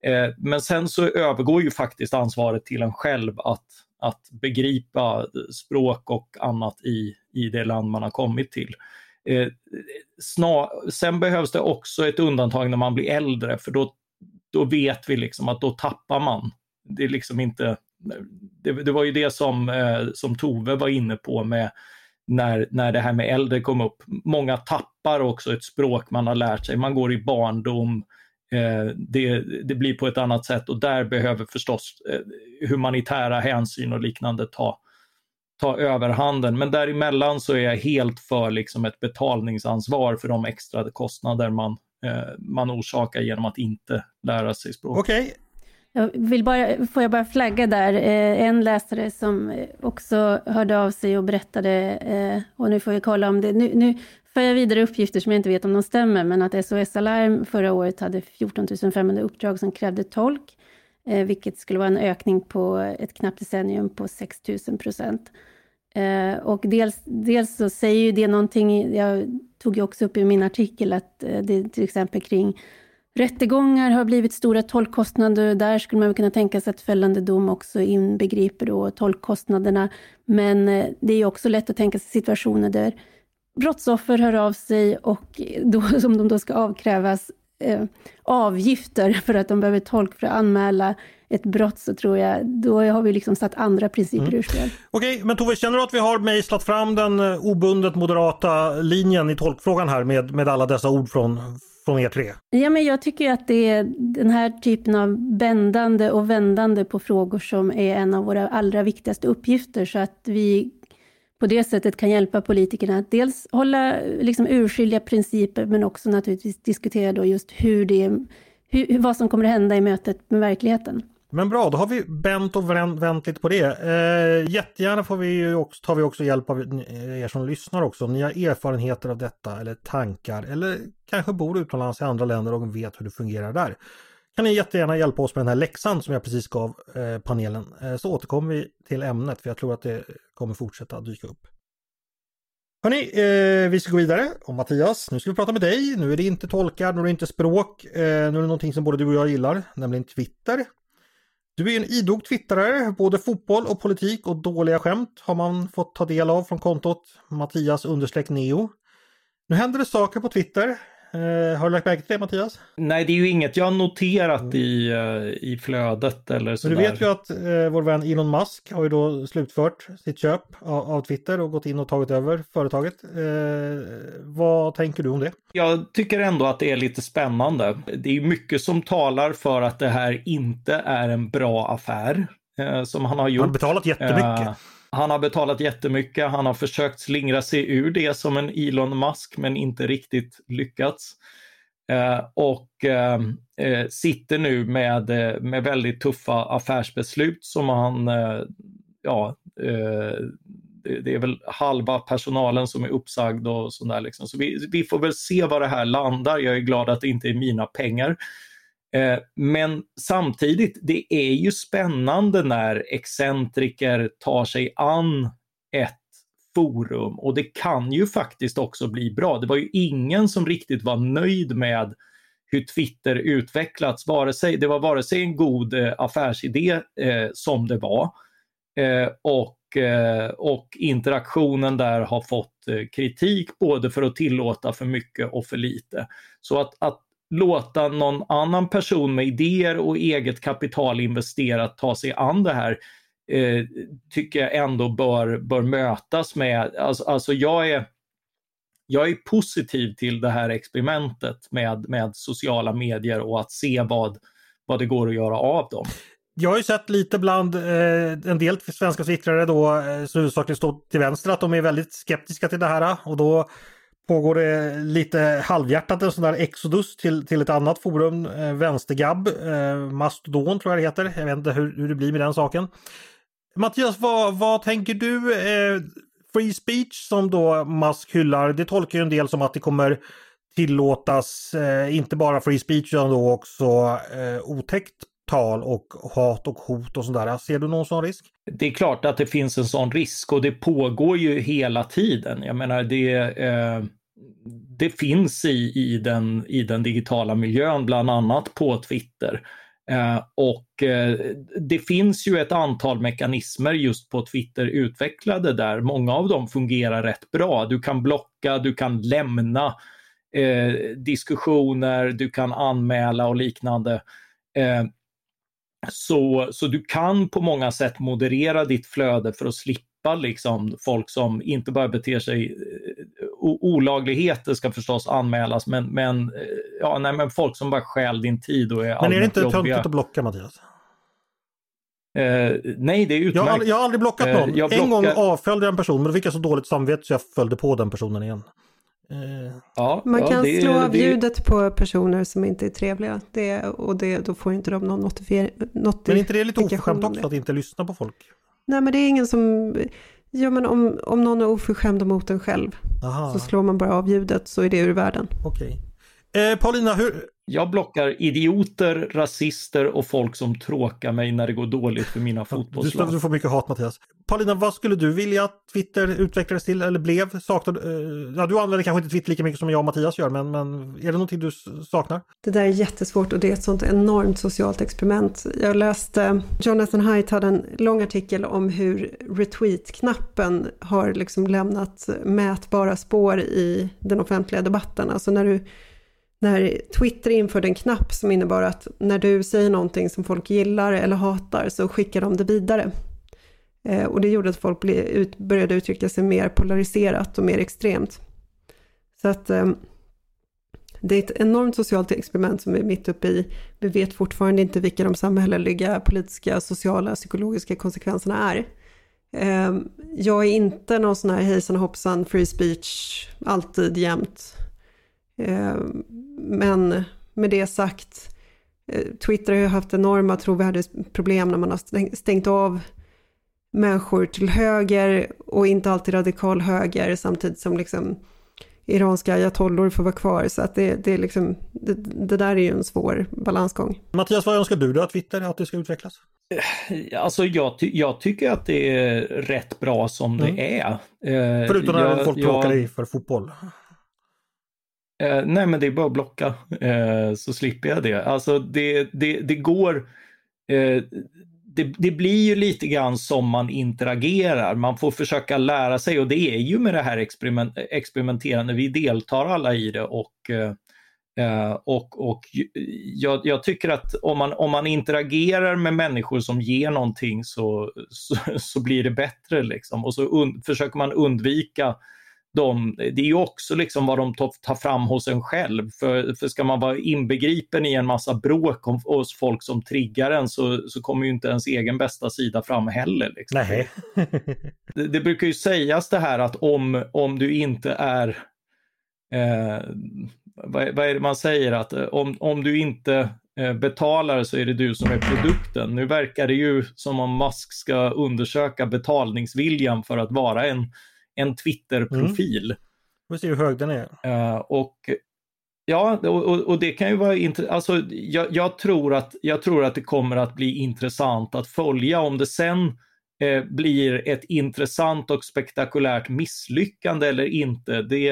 eh, men sen så övergår ju faktiskt ansvaret till en själv att, att begripa språk och annat i, i det land man har kommit till. Eh, snar, sen behövs det också ett undantag när man blir äldre, för då, då vet vi liksom att då tappar man det är liksom inte, det, det var ju det som, eh, som Tove var inne på med när, när det här med äldre kom upp. Många tappar också ett språk man har lärt sig, man går i barndom, eh, det, det blir på ett annat sätt och där behöver förstås eh, humanitära hänsyn och liknande ta, ta överhanden. Men däremellan så är jag helt för liksom ett betalningsansvar för de extra kostnader man, eh, man orsakar genom att inte lära sig språk. Okej, Jag vill bara, får jag bara flagga där, eh, en läsare som också hörde av sig och berättade, eh, och nu får vi kolla om det, nu, nu för jag vidare uppgifter som jag inte vet om de stämmer, men att SOS Alarm förra året hade 14 500 uppdrag som krävde tolk, eh, Eh, vilket skulle vara en ökning på ett knappt decennium på 6 000 procent. Eh, och dels, dels så säger ju det någonting, jag tog ju också upp i min artikel att eh, det till exempel kring Rättegångar har blivit stora tolkkostnader. Där skulle man kunna tänka sig att fällande dom också inbegriper då tolkkostnaderna. Men eh, det är också lätt att tänka sig situationer där brottsoffer hör av sig och då, som de då ska avkrävas eh, avgifter för att de behöver tolk för att anmäla ett brott, så tror jag, då har vi liksom satt andra principer ur spel. Okej, men Tove, känner du att vi har mejslat fram den eh, obundet moderata linjen i tolkfrågan här med, med alla dessa ord från, från er tre? Ja, men jag tycker att det är den här typen av bändande och vändande på frågor som är en av våra allra viktigaste uppgifter, så att vi på det sättet kan hjälpa politikerna att dels hålla liksom urskilja principer, men också naturligtvis diskutera då just hur det, hur, vad som kommer att hända i mötet med verkligheten. Men bra, då har vi bänt och vänt, lite på det. Eh, jättegärna får vi ju också, tar vi också hjälp av er som lyssnar också. Om ni har erfarenheter av detta eller tankar eller kanske bor utomlands i andra länder och vet hur det fungerar där. Kan ni jättegärna hjälpa oss med den här läxan som jag precis gav eh, panelen. Eh, så återkommer vi till ämnet för jag tror att det kommer fortsätta dyka upp. Hörni, eh, vi ska gå vidare. Och Mattias, nu ska vi prata med dig. Nu är det inte tolkar, nu är det inte språk. Eh, nu är det någonting som både du och jag gillar, nämligen Twitter. Du är en idog twittrare, både fotboll och politik och dåliga skämt har man fått ta del av från kontot Mattias understreck Neo. Nu händer det saker på Twitter. Eh, har du lagt märke till det Mattias? Nej, det är ju inget jag har noterat mm. i, uh, i flödet eller så. Du vet ju att uh, vår vän Elon Musk har ju då slutfört sitt köp av, av Twitter och gått in och tagit över företaget. Uh, vad tänker du om det? Jag tycker ändå att det är lite spännande. Det är mycket som talar för att det här inte är en bra affär som han har gjort. Han har betalat jättemycket. Han har betalat jättemycket. Han har försökt slingra sig ur det som en Elon Musk men inte riktigt lyckats. Eh, och eh, eh sitter nu med, eh, med väldigt tuffa affärsbeslut som han, eh, ja, eh, det, det, är väl halva personalen som är uppsagd och sådär. Liksom. Så vi, vi får väl se var det här landar. Jag är glad att det inte är mina pengar. Eh, men samtidigt, det är ju spännande när excentriker tar sig an ett forum och det kan ju faktiskt också bli bra. Det var ju ingen som riktigt var nöjd med hur Twitter utvecklats. Vare sig, det var vare sig en god eh, affärsidé eh, som det var eh, och, eh, och interaktionen där har fått eh, kritik både för att tillåta för mycket och för lite. Så att, att låta någon annan person med idéer och eget kapital investerat ta sig an det här eh, tycker jag ändå bör, bör mötas med, alltså, alltså jag är jag är positiv till det här experimentet med, med sociala medier och att se vad, vad det går att göra av dem. Jag har ju sett lite bland eh, en del svenska twittrare då, eh, som huvudsakligen står till vänster, att de är väldigt skeptiska till det här och då pågår det lite halvhjärtat en sån där exodus till, till ett annat forum, eh, Vänstergabb, eh, Mastodon tror jag det heter. Jag vet inte hur, hur det blir med den saken. Mattias, vad, vad tänker du? Eh, free speech som då Musk hyllar, det tolkar ju en del som att det kommer tillåtas eh, inte bara free speech utan då också eh, otäckt tal och hat och hot och sådär. Ser du någon sån risk? Det är klart att det finns en sån risk och det pågår ju hela tiden. Jag menar det, eh, det finns i, i, den, i den digitala miljön, bland annat på Twitter. Eh, och eh, det finns ju ett antal mekanismer just på Twitter utvecklade där. Många av dem fungerar rätt bra. Du kan blocka, du kan lämna eh, diskussioner, du kan anmäla och liknande. Eh, så, så du kan på många sätt moderera ditt flöde för att slippa liksom folk som inte bara beter sig eh, olagligheter ska förstås anmälas men, men, eh, ja, nej, men folk som bara stjäl din tid och är Men är det inte töntigt att blocka Mattias? Uh, nej, det är utmärkt. Jag har, jag har aldrig blockat någon. Uh, blockar... En gång avföljde jag en person men då fick jag så dåligt samvete så jag följde på den personen igen. Uh... Ja, Man ja, kan det, slå av det... ljudet på personer som inte är trevliga. Det, och det, då får inte de någon notifiering. Men är inte det lite oförskämt också att inte lyssna på folk? Nej, men det är ingen som... Ja, men om, om någon är oförskämd mot en själv Aha. så slår man bara av ljudet så är det ur världen. Okej. Eh, Paulina, hur, jag blockar idioter, rasister och folk som tråkar mig när det går dåligt för mina fotbollslag. Du får mycket hat Mattias. Paulina, vad skulle du vilja att Twitter utvecklades till eller blev? Saknar, eh, ja, du använder kanske inte Twitter lika mycket som jag och Mattias gör, men, men är det någonting du saknar? Det där är jättesvårt och det är ett sånt enormt socialt experiment. Jag läste, Jonathan Haidt hade en lång artikel om hur retweet-knappen har liksom lämnat mätbara spår i den offentliga debatten. Alltså när du när Twitter införde en knapp som innebar att när du säger någonting som folk gillar eller hatar så skickar de det vidare. Eh, och det gjorde att folk började uttrycka sig mer polariserat och mer extremt. Så att eh, det är ett enormt socialt experiment som vi är mitt uppe i. Vi vet fortfarande inte vilka de samhälleliga, politiska, sociala, psykologiska konsekvenserna är. Eh, jag är inte någon sån här hejsan hoppsan, free speech, alltid jämt eh, men med det sagt, eh, Twitter har ju haft enorma trovärdighetsproblem när man har stängt av människor till höger och inte alltid radikal höger samtidigt som liksom iranska ayatollor får vara kvar. Så att det, det, är liksom, det, det, där är ju en svår balansgång. Mattias, vad önskar du då att Twitter att det ska utvecklas? Alltså jag, ty jag tycker att det är rätt bra som mm. det är. Eh, Förutom när jag, folk bråkar jag... för fotboll. Eh, nej, men det är bara att blocka eh, så slipper jag det. Alltså det, det, det går... Eh, det, det, blir ju lite grann som man interagerar. Man får försöka lära sig och det är ju med det här experiment, experimenterande. Vi deltar alla i det och eh, eh, och och jag, jag, tycker att om man, om man interagerar med människor som ger någonting så, så, så blir det bättre. Liksom. Och så un, försöker man undvika de, det är ju också liksom vad de tar fram hos en själv. För, för ska man vara inbegripen i en massa bråk hos folk som triggar en så, så kommer ju inte ens egen bästa sida fram heller. Liksom. Nej. det, det, brukar ju sägas det här att om, om du inte är eh, vad, vad, är det man säger? Att eh, om, om du inte eh, betalar så är det du som är produkten. Nu verkar det ju som om Musk ska undersöka betalningsviljan för att vara en en Twitter-profil. Mm. Får se hur hög den är. Uh, och Ja, och, och, det kan ju vara intressant. Alltså, jag, jag, tror att, jag tror att det kommer att bli intressant att följa om det sen eh, blir ett intressant och spektakulärt misslyckande eller inte. Det,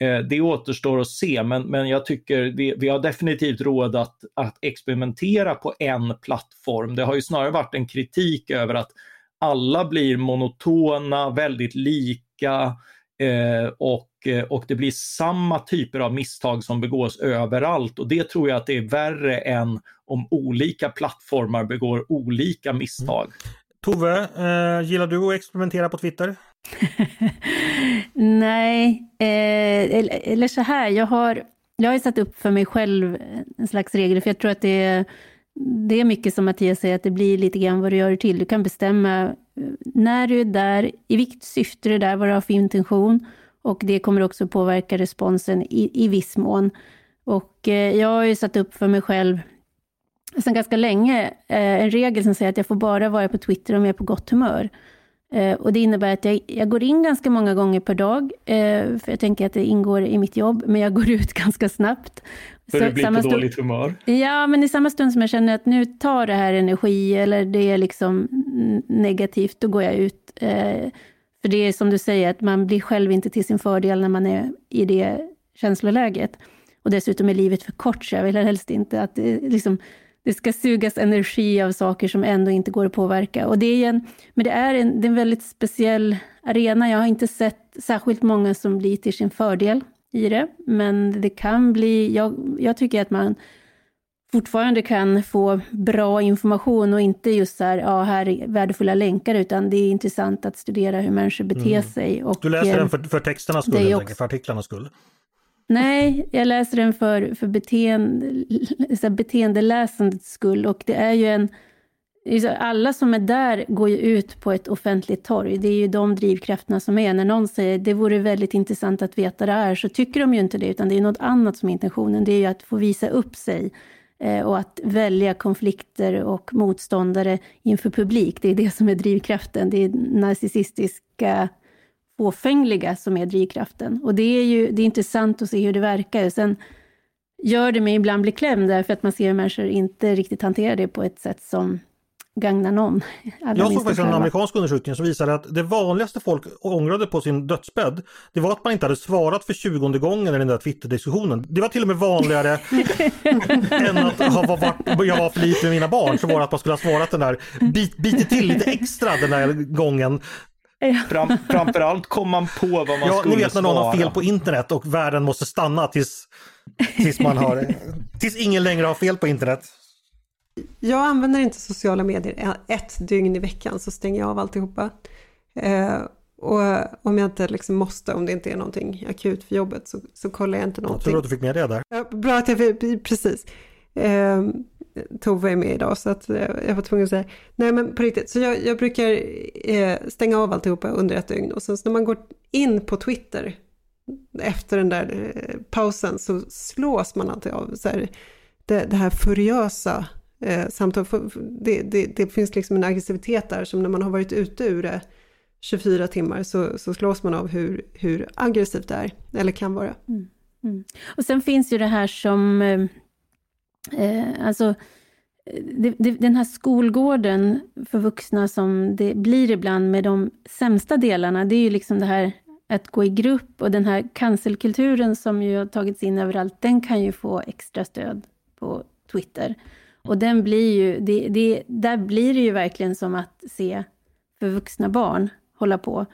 eh, det återstår att se, men, men jag tycker vi, vi har definitivt råd att, att experimentera på en plattform. Det har ju snarare varit en kritik över att alla blir monotona, väldigt lika eh, och, eh, och det blir samma typer av misstag som begås överallt och det tror jag att det är värre än om olika plattformar begår olika misstag. Mm. Tove, eh, gillar du att experimentera på Twitter? Nej, eh, eller, eller så här, jag har, jag har satt upp för mig själv en slags regel, för jag tror att det är det är mycket som Mattias säger, att det blir lite grann vad du gör det till. Du kan bestämma eh, när du är där, i vilket syfte du är där, vad du har för intention. Och det kommer också påverka responsen i, i viss mån. Och eh, jag har ju satt upp för mig själv sedan ganska länge eh, en regel som säger att jag får bara vara på Twitter om jag är på gott humör. Eh, och det innebär att jag, jag, går in ganska många gånger per dag, eh, för jag tänker att det ingår i mitt jobb, men jag går ut ganska snabbt. För så, du blir på dåligt humör? Ja, men i samma stund som jag känner att nu tar det här energi, eller det är liksom negativt, då går jag ut. Eh, för det är som du säger, att man blir själv inte till sin fördel när man är i det känsloläget. Och dessutom är livet för kort, så jag vill helst inte att det liksom det ska sugas energi av saker som ändå inte går att påverka. Och det är en, men det är, en, det är en väldigt speciell arena. Jag har inte sett särskilt många som blir till sin fördel i det, men det kan bli... Jag, jag tycker att man fortfarande kan få bra information och inte just så här, ja, här är värdefulla länkar, utan det är intressant att studera hur människor beter mm. sig. Och, du läser den för, för texternas skull, också, för artiklarnas skull? Nej, jag läser den för, för beteende, så beteendeläsandets skull och det är ju en... Alla som är där går ju ut på ett offentligt torg. Det är ju de drivkrafterna som är. När någon säger det vore väldigt intressant att veta det här, så tycker de ju inte det, utan det är något annat som är intentionen. Det är ju att få visa upp sig eh, och att välja konflikter och motståndare inför publik. Det är det som är drivkraften. Det är narcissistiska fåfängliga som är drivkraften. Och det är ju det är intressant att se hur det verkar. Sen gör det mig ibland bli klämd därför att man ser hur människor inte riktigt hanterar det på ett sätt som gagnar någon. Jag såg faktiskt en amerikansk undersökning som visade att det vanligaste folk ångrade på sin dödsbädd, det var att man inte hade svarat för tjugonde gången i den där Twitter-diskussionen. Det var till och med vanligare än att ha varit, jag var för lite med mina barn, så var det att man skulle ha svarat den där, bit, bitit till lite extra den där gången Fram, framförallt kom man på vad man ja, skulle ni vet när någon har fel på internet och världen måste stanna tills, tills, man har, tills ingen längre har fel på internet. Jag använder inte sociala medier ett dygn i veckan så stänger jag av alltihopa. Eh, och om jag inte liksom måste, om det inte är någonting akut för jobbet så, så kollar jag inte någonting. Tur att du fick med det där. Ja, bra att jag fick, precis. Eh, Tove är med idag så att eh, jag var tvungen att säga, nej men på riktigt, så jag, jag brukar eh, stänga av alltihopa under ett dygn och sen så när man går in på Twitter efter den där eh, pausen så slås man alltid av så här, det, det här furiösa eh, samtalet. Det, det, det, finns liksom en aggressivitet där som när man har varit ute ur det 24 timmar så, så slås man av hur, hur aggressivt det är, eller kan vara. Mm. Mm. Och sen finns ju det här som eh, eh, alltså, det, det, den här skolgården för vuxna som det blir ibland med de sämsta delarna, det är ju liksom det här att gå i grupp och den här cancelkulturen som ju har tagits in överallt, den kan ju få extra stöd på Twitter. Och den blir ju, det, det, där blir det ju verkligen som att se för vuxna barn hålla på.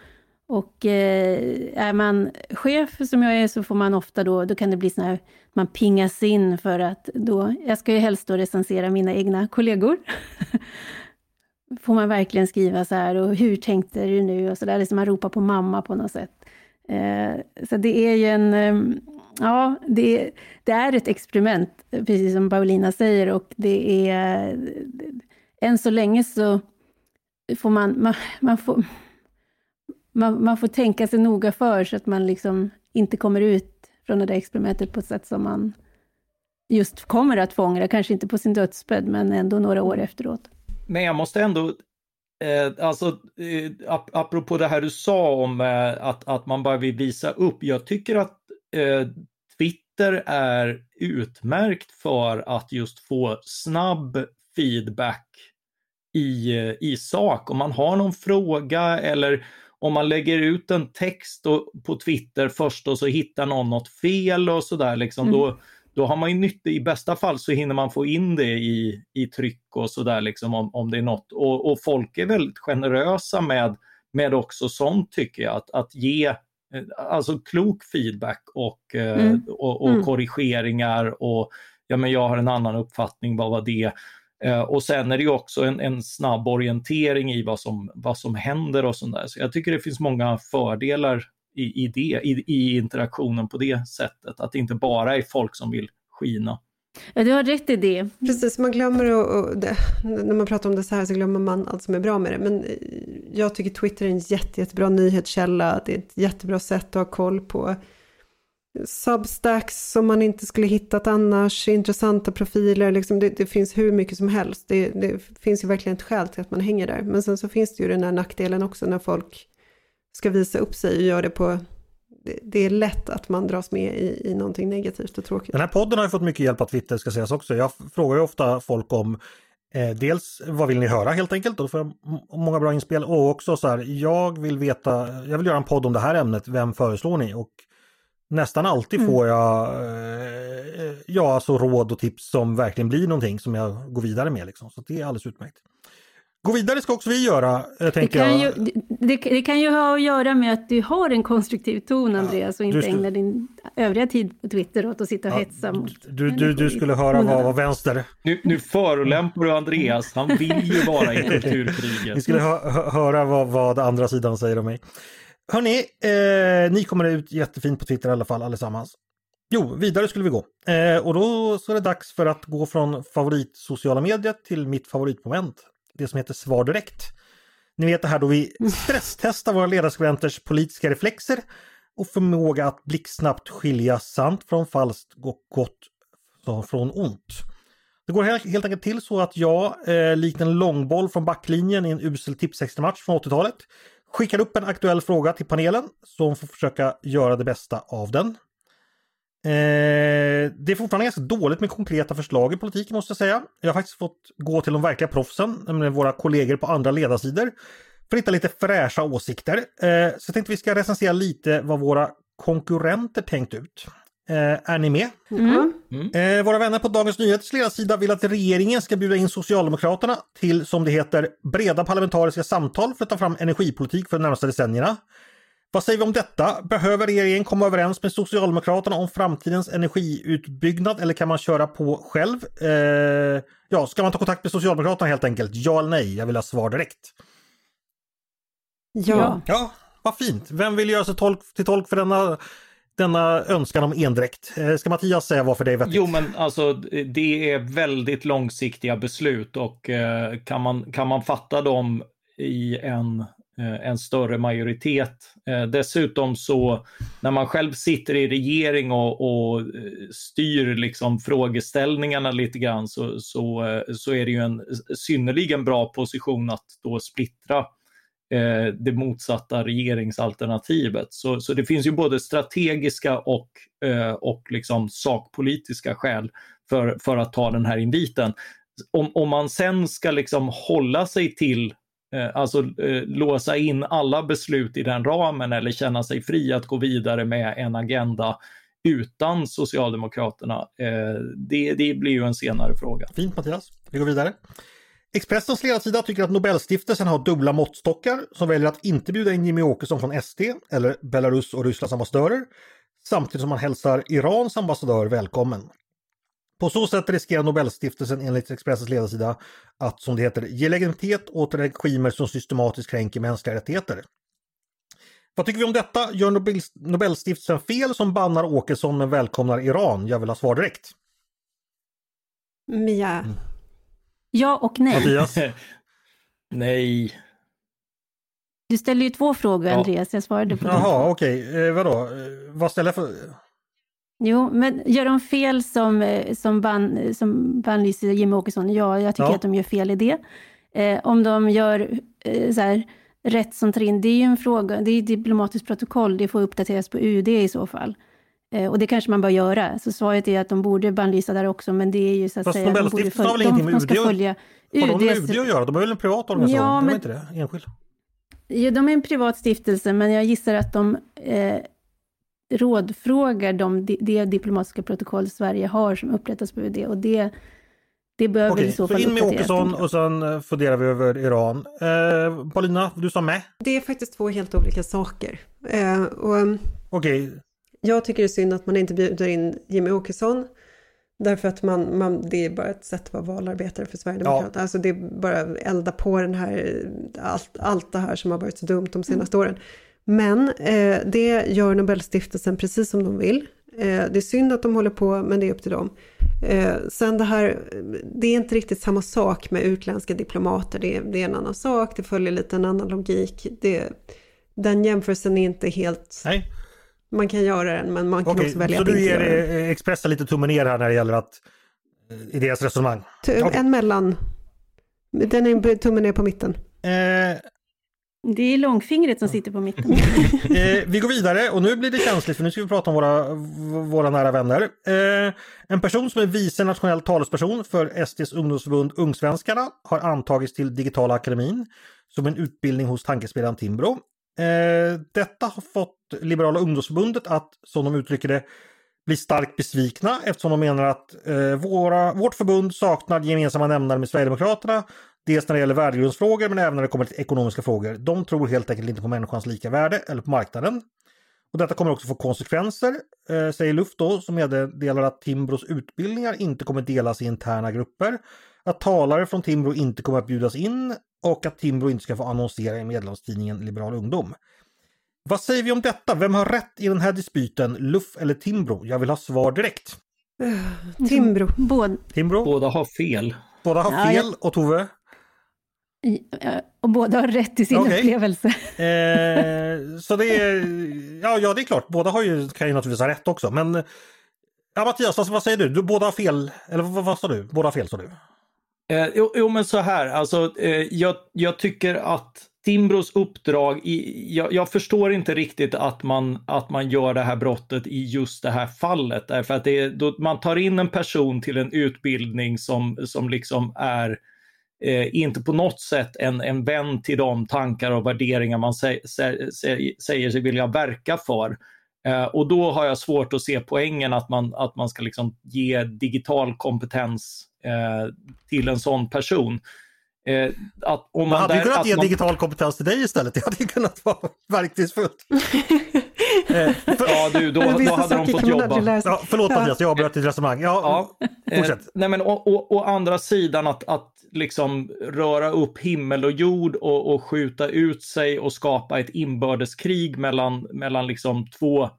Och eh, är man chef som jag är så får man ofta då, då kan det bli så här, man pingas in för att då, jag ska ju helst då recensera mina egna kollegor. får man verkligen skriva så här och hur tänkte du nu och så där, liksom man ropar på mamma på något sätt. Eh, så det är ju en, eh, ja, det, det, är ett experiment, precis som Paulina säger och det är, eh, än så länge så får man, man, man får man, man, får tänka sig noga för så att man liksom inte kommer ut från det där experimentet på ett sätt som man just kommer att få ångra, kanske inte på sin dödsbädd, men ändå några år efteråt. Men jag måste ändå, eh, alltså eh, ap apropå det här du sa om eh, att, att man bara vill visa upp, jag tycker att eh, Twitter är utmärkt för att just få snabb feedback i, eh, i sak. Om man har någon fråga eller om man lägger ut en text på Twitter först och så hittar någon något fel och sådär, liksom, mm. då, då har man ju nytta, i bästa fall så hinner man få in det i, i tryck och sådär liksom om, om det är något. Och, och folk är väldigt generösa med, med också sånt tycker jag, att, att ge eh, alltså klok feedback och, eh, mm. och, och mm. korrigeringar och ja men jag har en annan uppfattning, vad var det? Eh, och sen är det ju också en, en, snabb orientering i vad som, vad som händer och sånt där. Så jag tycker det finns många fördelar i, i, det, i, i interaktionen på det sättet. Att det inte bara är folk som vill skina. Ja, du har rätt i det. Precis, man glömmer och, och det, när man pratar om det så här så glömmer man allt som är bra med det. Men jag tycker Twitter är en jätte, jättebra nyhetskälla. Det är ett jättebra sätt att ha koll på substacks som man inte skulle hittat annars, intressanta profiler, liksom det, det finns hur mycket som helst. Det, det, finns ju verkligen ett skäl till att man hänger där. Men sen så finns det ju den här nackdelen också när folk ska visa upp sig och gör det på det, är lätt att man dras med i, i någonting negativt och tråkigt. Den här podden har ju fått mycket hjälp av Twitter ska sägas också. Jag frågar ju ofta folk om eh, dels vad vill ni höra helt enkelt, och då får jag många bra inspel och också så här, jag vill veta, jag vill göra en podd om det här ämnet, vem föreslår ni? Och Nästan alltid mm. får jag eh, ja, alltså råd och tips som verkligen blir någonting som jag går vidare med. Liksom. Så det är alldeles utmärkt. Gå vidare ska också vi göra, det kan, ju, det, det, kan ju ha att göra med att du har en konstruktiv ton, Andreas, och inte ägnar din övriga tid på Twitter åt att sitta och ja, hetsa mot du, du, du skulle höra vad var vänster. Nu, nu förolämpar du Andreas, han vill ju vara i kulturkriget. Ni skulle hö höra vad, vad andra sidan säger om mig. Hörni, eh, ni kommer ut jättefint på Twitter i alla fall allesammans. Jo, vidare skulle vi gå. Eh, och då så är det dags för att gå från favorit sociala medier till mitt favoritmoment. Det som heter Svar direkt. Ni vet det här då vi stresstestar våra ledarskribenters politiska reflexer och förmåga att blixtsnabbt skilja sant från falskt och gott från ont. Det går helt enkelt till så att jag, eh, likt en långboll från backlinjen i en usel tipsextramatch från 80-talet, skickar upp en aktuell fråga till panelen som får försöka göra det bästa av den. Eh, det är fortfarande ganska dåligt med konkreta förslag i politiken måste jag säga. Jag har faktiskt fått gå till de verkliga proffsen, nämligen våra kollegor på andra ledarsidor, för att hitta lite fräscha åsikter. Eh, så jag tänkte vi ska recensera lite vad våra konkurrenter tänkt ut. Eh, är ni med? Mm. Mm. Eh, våra vänner på Dagens Nyheters ledarsida vill att regeringen ska bjuda in Socialdemokraterna till, som det heter, breda parlamentariska samtal för att ta fram energipolitik för de närmaste decennierna. Vad säger vi om detta? Behöver regeringen komma överens med Socialdemokraterna om framtidens energiutbyggnad eller kan man köra på själv? Eh, ja, ska man ta kontakt med Socialdemokraterna helt enkelt? Ja eller nej? Jag vill ha svar direkt. Ja. Ja, vad fint. Vem vill göra sig tolk, till tolk för denna denna önskan om endräkt. Eh, ska Mattias säga varför det är vettigt? Jo, men alltså det är väldigt långsiktiga beslut och eh, kan, man, kan man fatta dem i en, eh, en större majoritet. Eh, dessutom så när man själv sitter i regering och, och eh, styr liksom frågeställningarna lite grann så, så, så är det ju en synnerligen bra position att då splittra eh, det motsatta regeringsalternativet. Så, så det finns ju både strategiska och, eh, och liksom sakpolitiska skäl för, för att ta den här inviten. Om, om man sen ska liksom hålla sig till eh, alltså eh, låsa in alla beslut i den ramen eller känna sig fri att gå vidare med en agenda utan Socialdemokraterna, eh, det, det blir ju en senare fråga. Fint Mattias, vi går vidare. Expressens ledarsida tycker att Nobelstiftelsen har dubbla måttstockar som väljer att inte bjuda in Jimmy Åkesson från SD eller Belarus och Rysslands ambassadörer samtidigt som man hälsar Irans ambassadör välkommen. På så sätt riskerar Nobelstiftelsen enligt Expressens ledarsida att, som det heter, ge legitimitet åt regimer som systematiskt kränker mänskliga rättigheter. Vad tycker vi om detta? Gör Nobel Nobelstiftelsen fel som bannar Åkesson men välkomnar Iran? Jag vill ha svar direkt. Mia. Mm. Ja och nej. Mattias? Nej. Du ställer ju två frågor Ja. Andreas, jag svarade på dem. Jaha, okej. Eh, vadå? Eh, vad ställer jag för... Jo, men gör de fel som, eh, som, ban, som bannlyser Jimmie Åkesson? Ja, jag tycker Ja. att de gör fel i det. Eh, om de gör eh, så här, rätt som tar in, det är ju en fråga, det är ett diplomatiskt protokoll, det får uppdateras på UD i så fall. Eh, och det kanske man bör göra. Så svaret är att de borde bannlysa där också, men det är ju så att Fast säga... de borde Nobelstiftelsen har väl följa- ingenting de, med de ska UD att- följa Har de med UD att göra? De är väl en privat organisation? Ja, men- inte det? Enskild? Ja, de är en privat stiftelse, men jag gissar att de eh, rådfrågar de, det diplomatiska protokoll Sverige har som upprättas på UD. Och det, det bör väl Okej, i så så fall in med Åkesson och sen eh, funderar vi över Iran. Eh, Paulina, du sa med. Det är faktiskt två helt olika saker. Eh, och Okej, jag tycker det är synd att man inte bjuder in Jimmy Åkesson. Därför att man, man, det är bara ett sätt att vara valarbetare för Sverigedemokraterna. Alltså det är bara att elda på den här, allt, allt det här som har varit så dumt de senaste åren. Men eh, det gör Nobelstiftelsen precis som de vill. Eh, det är synd att de håller på, men det är upp till dem. Eh, sen det här, det är inte riktigt samma sak med utländska diplomater. Det är, det är en annan sak, det följer lite en annan logik. Det, den jämförelsen är inte helt... nej. Man kan göra den, men man kan Okej, också välja så att du inte ger göra den. eh, Expressen lite tummen ner här när det gäller att eh, i deras resonemang. Tu- okej. En mellan. Den är tummen ner på mitten. Eh, Det är långfingret som sitter på mitten. Eh, vi går vidare och nu blir det känsligt för nu ska vi prata om våra, våra nära vänner. Eh, en person som är vice nationell talesperson för SDs ungdomsförbund Ungsvenskarna har antagits till Digitala akademin som en utbildning hos tankesmedjan Timbro. Eh, detta har fått Liberala ungdomsförbundet att, som de uttrycker det, bli starkt besvikna eftersom de menar att eh, våra, vårt förbund saknar gemensamma nämnare med Sverigedemokraterna. Dels när det gäller värdegrundsfrågor men även när det kommer till ekonomiska frågor. De tror helt enkelt inte på människans lika värde eller på marknaden. Och detta kommer också få konsekvenser, eh, säger Luft då, som meddelar att Timbros utbildningar inte kommer delas i interna grupper, att talare från Timbro inte kommer att bjudas in och att Timbro inte ska få annonsera i medlemstidningen Liberal ungdom. Vad säger vi om detta? Vem har rätt i den här dispyten? Luff eller Timbro? Jag vill ha svar direkt. Timbro. Både, Timbro? Båda har fel. Båda har Ja, fel jag- och Tove? eh, och båda har rätt i sin Okej. upplevelse. Eh, så det är, ja, ja det är klart, båda har ju, kan ju naturligtvis ha rätt också. Men ja, Mattias, vad, vad säger du? du? Båda har fel, eller vad, vad sa du? Båda har fel sa du? Eh, jo, jo, men så här, alltså, eh, jag, jag tycker att Timbros uppdrag, i, jag, jag förstår inte riktigt att man, att man gör det här brottet i just det här fallet. Därför att det är, då, man tar in en person till en utbildning som, som liksom är eh, inte på något sätt en, en vän till de tankar och värderingar man sä, sä, sä, säger sig vilja verka för. Eh, och då har jag svårt att se poängen att man, att man ska liksom ge digital kompetens eh, till en sån person. Eh, att om Man man hade där- kunnat att ge man- digital kompetens till dig istället. Det hade kunnat vara verkningsfullt. eh, för, Ja, du, då, då hade de fått jobba. ja, förlåt Ja. Mattias, jag avbröt ditt resonemang. Ja, Ja, eh, fortsätt. nej men å, å, å andra sidan att, att liksom röra upp himmel och jord och, och skjuta ut sig och skapa ett inbördeskrig mellan, mellan liksom två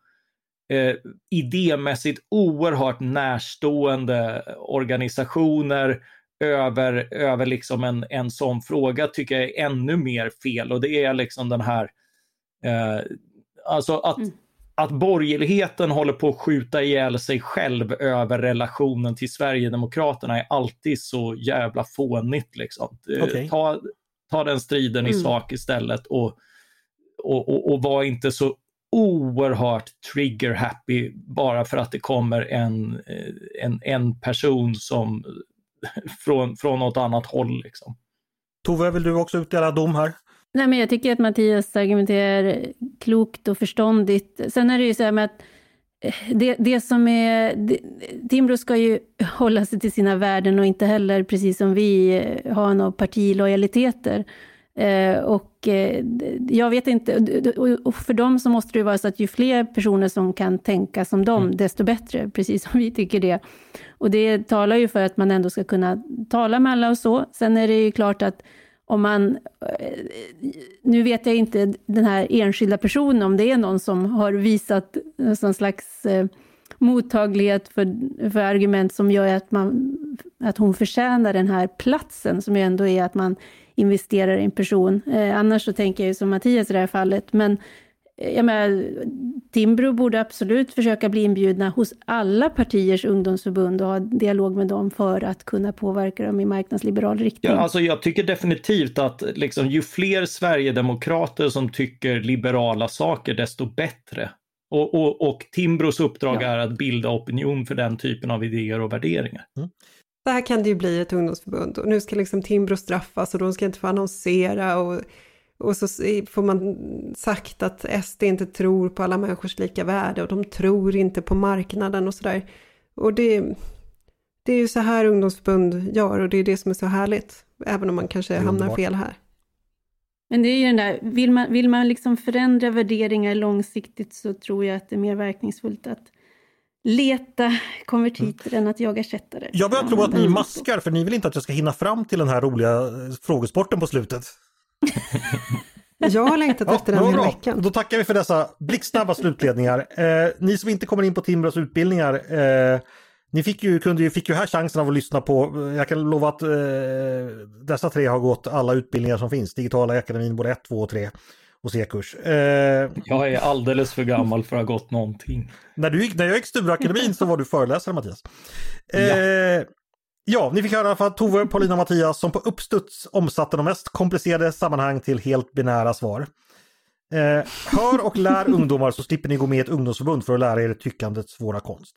eh, idémässigt oerhört närstående organisationer över, över liksom en, en sån fråga tycker jag är ännu mer fel och det är liksom den här eh, alltså att, Mm. att borgerligheten håller på att skjuta ihjäl sig själv över relationen till Sverigedemokraterna är alltid så jävla fånigt. Liksom. Eh, Okej. Ta, ta den striden i Mm. sak istället och, och, och, och var inte så oerhört trigger happy bara för att det kommer en, eh, en, en person som från, från något annat håll. Liksom. Tove, vill du också utdela dom här? Nej, men jag tycker att Mattias argumenterar klokt och förståndigt. Sen är det ju så här med att det, det som är... Det, Timbro ska ju hålla sig till sina värden och inte heller, precis som vi, eh, ha några partilojaliteter. Eh, och eh, jag vet inte, och för dem så måste det vara så att ju fler personer som kan tänka som dem, mm. desto bättre, precis som vi tycker det. Och det talar ju för att man ändå ska kunna tala med alla och så. Sen är det ju klart att om man... Eh, nu vet jag inte den här enskilda personen, om det är någon som har visat någon slags mottaglighet för, för argument som gör att, man, att hon förtjänar den här platsen, som ju ändå är att man investerar i en person. Eh, annars så tänker jag ju som Mattias i det här fallet, men jag menar, Timbro borde absolut försöka bli inbjudna hos alla partiers ungdomsförbund och ha dialog med dem för att kunna påverka dem i marknadsliberal riktning. Ja, alltså jag tycker definitivt att liksom, ju fler Sverigedemokrater som tycker liberala saker, desto bättre. Och, och, och Timbros uppdrag ja. är att bilda opinion för den typen av idéer och värderingar. Mm. Så här kan det ju bli ett ungdomsförbund och nu ska liksom Timbro straffas och de ska inte få annonsera och och så får man sagt att SD inte tror på alla människors lika värde och de tror inte på marknaden och sådär. Och det, det är ju så här ungdomsförbund gör och det är det som är så härligt. Även om man kanske hamnar fel här. Men det är ju den där, vill man, vill man liksom förändra värderingar långsiktigt så tror jag att det är mer verkningsfullt att leta konvertiter mm. än att jaga kättare. Jag börjar tro att ni maskar för ni vill inte att jag ska hinna fram till den här roliga frågesporten på slutet. Jag har längtat ja, efter den hela veckan. Då tackar vi för dessa blixtsnabba slutledningar. Eh, ni som inte kommer in på Timbros utbildningar, eh, ni fick ju, kunde ju, fick ju här chansen av att lyssna på, jag kan lova att eh, dessa tre har gått alla utbildningar som finns, Digitala akademin både 1, 2 och 3 och C-kurs. Eh, jag är alldeles för gammal för att ha gått någonting. När, du gick, när jag gick Stureakademin så var du föreläsare Mattias. Eh, ja. Ja, ni fick höra från Tove, Paulina och Mattias som på uppstuds omsatte de mest komplicerade sammanhang till helt binära svar. Eh, hör och lär ungdomar så slipper ni gå med i ett ungdomsförbund för att lära er tyckandets svåra konst.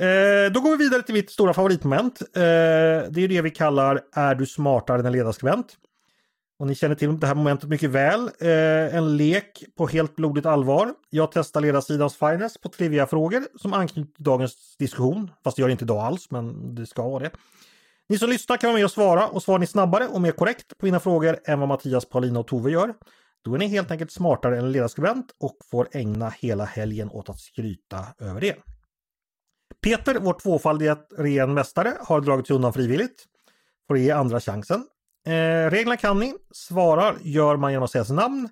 Eh, då går vi vidare till mitt stora favoritmoment. Eh, det är det vi kallar Är du smartare än en ledarskribent? Och ni känner till det här momentet mycket väl. Eh, en lek på helt blodigt allvar. Jag testar ledarsidans finest på trivia-frågor som anknyter till dagens diskussion. Fast det gör det inte idag alls, men det ska vara det. Ni som lyssnar kan vara med och svara och svarar ni snabbare och mer korrekt på mina frågor än vad Mattias, Paulina och Tove gör. Då är ni helt enkelt smartare än en ledarskribent och får ägna hela helgen åt att skryta över det. Peter, vår tvåfaldiga ren mästare, har dragit sig undan frivilligt. Får ge andra chansen. Eh, reglerna kan ni. Svarar gör man genom att säga sitt namn.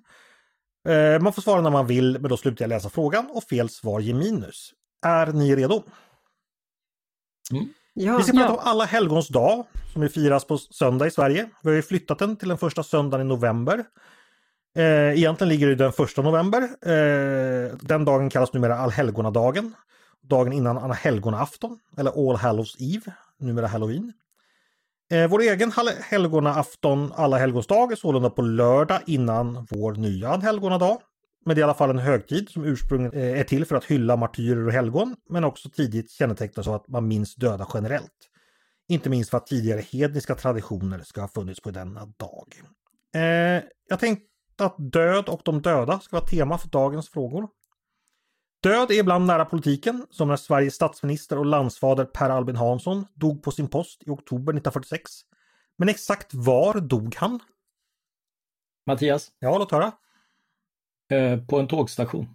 Eh, man får svara när man vill, men då slutar jag läsa frågan och fel svar ger minus. Är ni redo? Mm. Ja, vi ska prata ja. om alla helgons dag som firas på söndag i Sverige. Vi har ju flyttat den till den första söndagen i november. Eh, egentligen ligger det den första november. Eh, den dagen kallas numera allhelgonadagen. Dagen innan alla helgonafton eller All Hallows Eve, numera Halloween. Eh, vår egen helgonaafton, alla helgons dag, är sålunda på lördag innan vår nya helgonadag. Men det är i alla fall en högtid som ursprungligen eh, är till för att hylla martyrer och helgon, men också tidigt kännetecknas av att man minns döda generellt. Inte minst för att tidigare hedniska traditioner ska ha funnits på denna dag. Eh, jag tänkte att död och de döda ska vara tema för dagens frågor. Död är ibland nära politiken, som när Sveriges statsminister och landsfader Per Albin Hansson dog på sin post i oktober 1946. Men exakt var dog han? Mattias? Ja, låt höra. Eh, på en tågstation.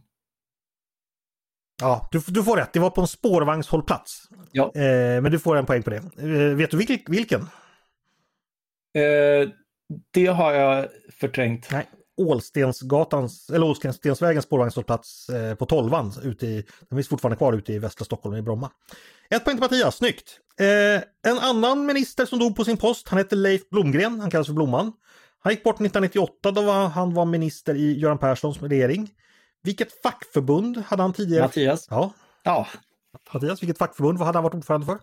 Ja, du, du, får rätt. Det var på en spårvagnshållplats. Ja. Eh, men du får en poäng på det. Eh, vet du vilk, vilken? Eh, det har jag förträngt. Nej, Ålstensgatans, eller Ålstensvägens spårvagnshållplats eh, på Tolvan. Ute i, den finns fortfarande kvar ute i västra Stockholm i Bromma. Ett poäng till Mattias, snyggt! Eh, en annan minister som dog på sin post, han hette Leif Blomgren, han kallas för Blomman. Han gick bort 1998 då var, han var minister i Göran Perssons regering. Vilket fackförbund hade han tidigare? Mattias? Ja. ja. Mattias, vilket fackförbund vad hade han varit ordförande för?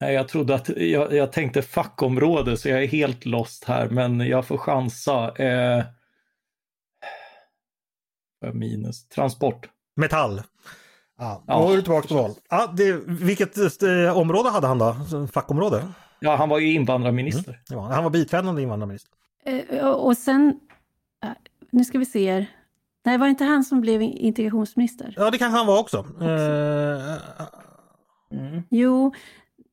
Nej, jag trodde att, jag, jag tänkte fackområde så jag är helt lost här, men jag får chansa. Eh, minus. Transport. Metall. Ja, då ja. är du tillbaka på val. Ja, det, vilket eh, område hade han då? Fackområde? Ja, han var ju invandrarminister. Mm, ja, han var biträdande invandrarminister. Eh, och sen, eh, nu ska vi se här. Nej, var det inte han som blev integrationsminister? Ja, det kanske han var också. Eh, Mm. Jo,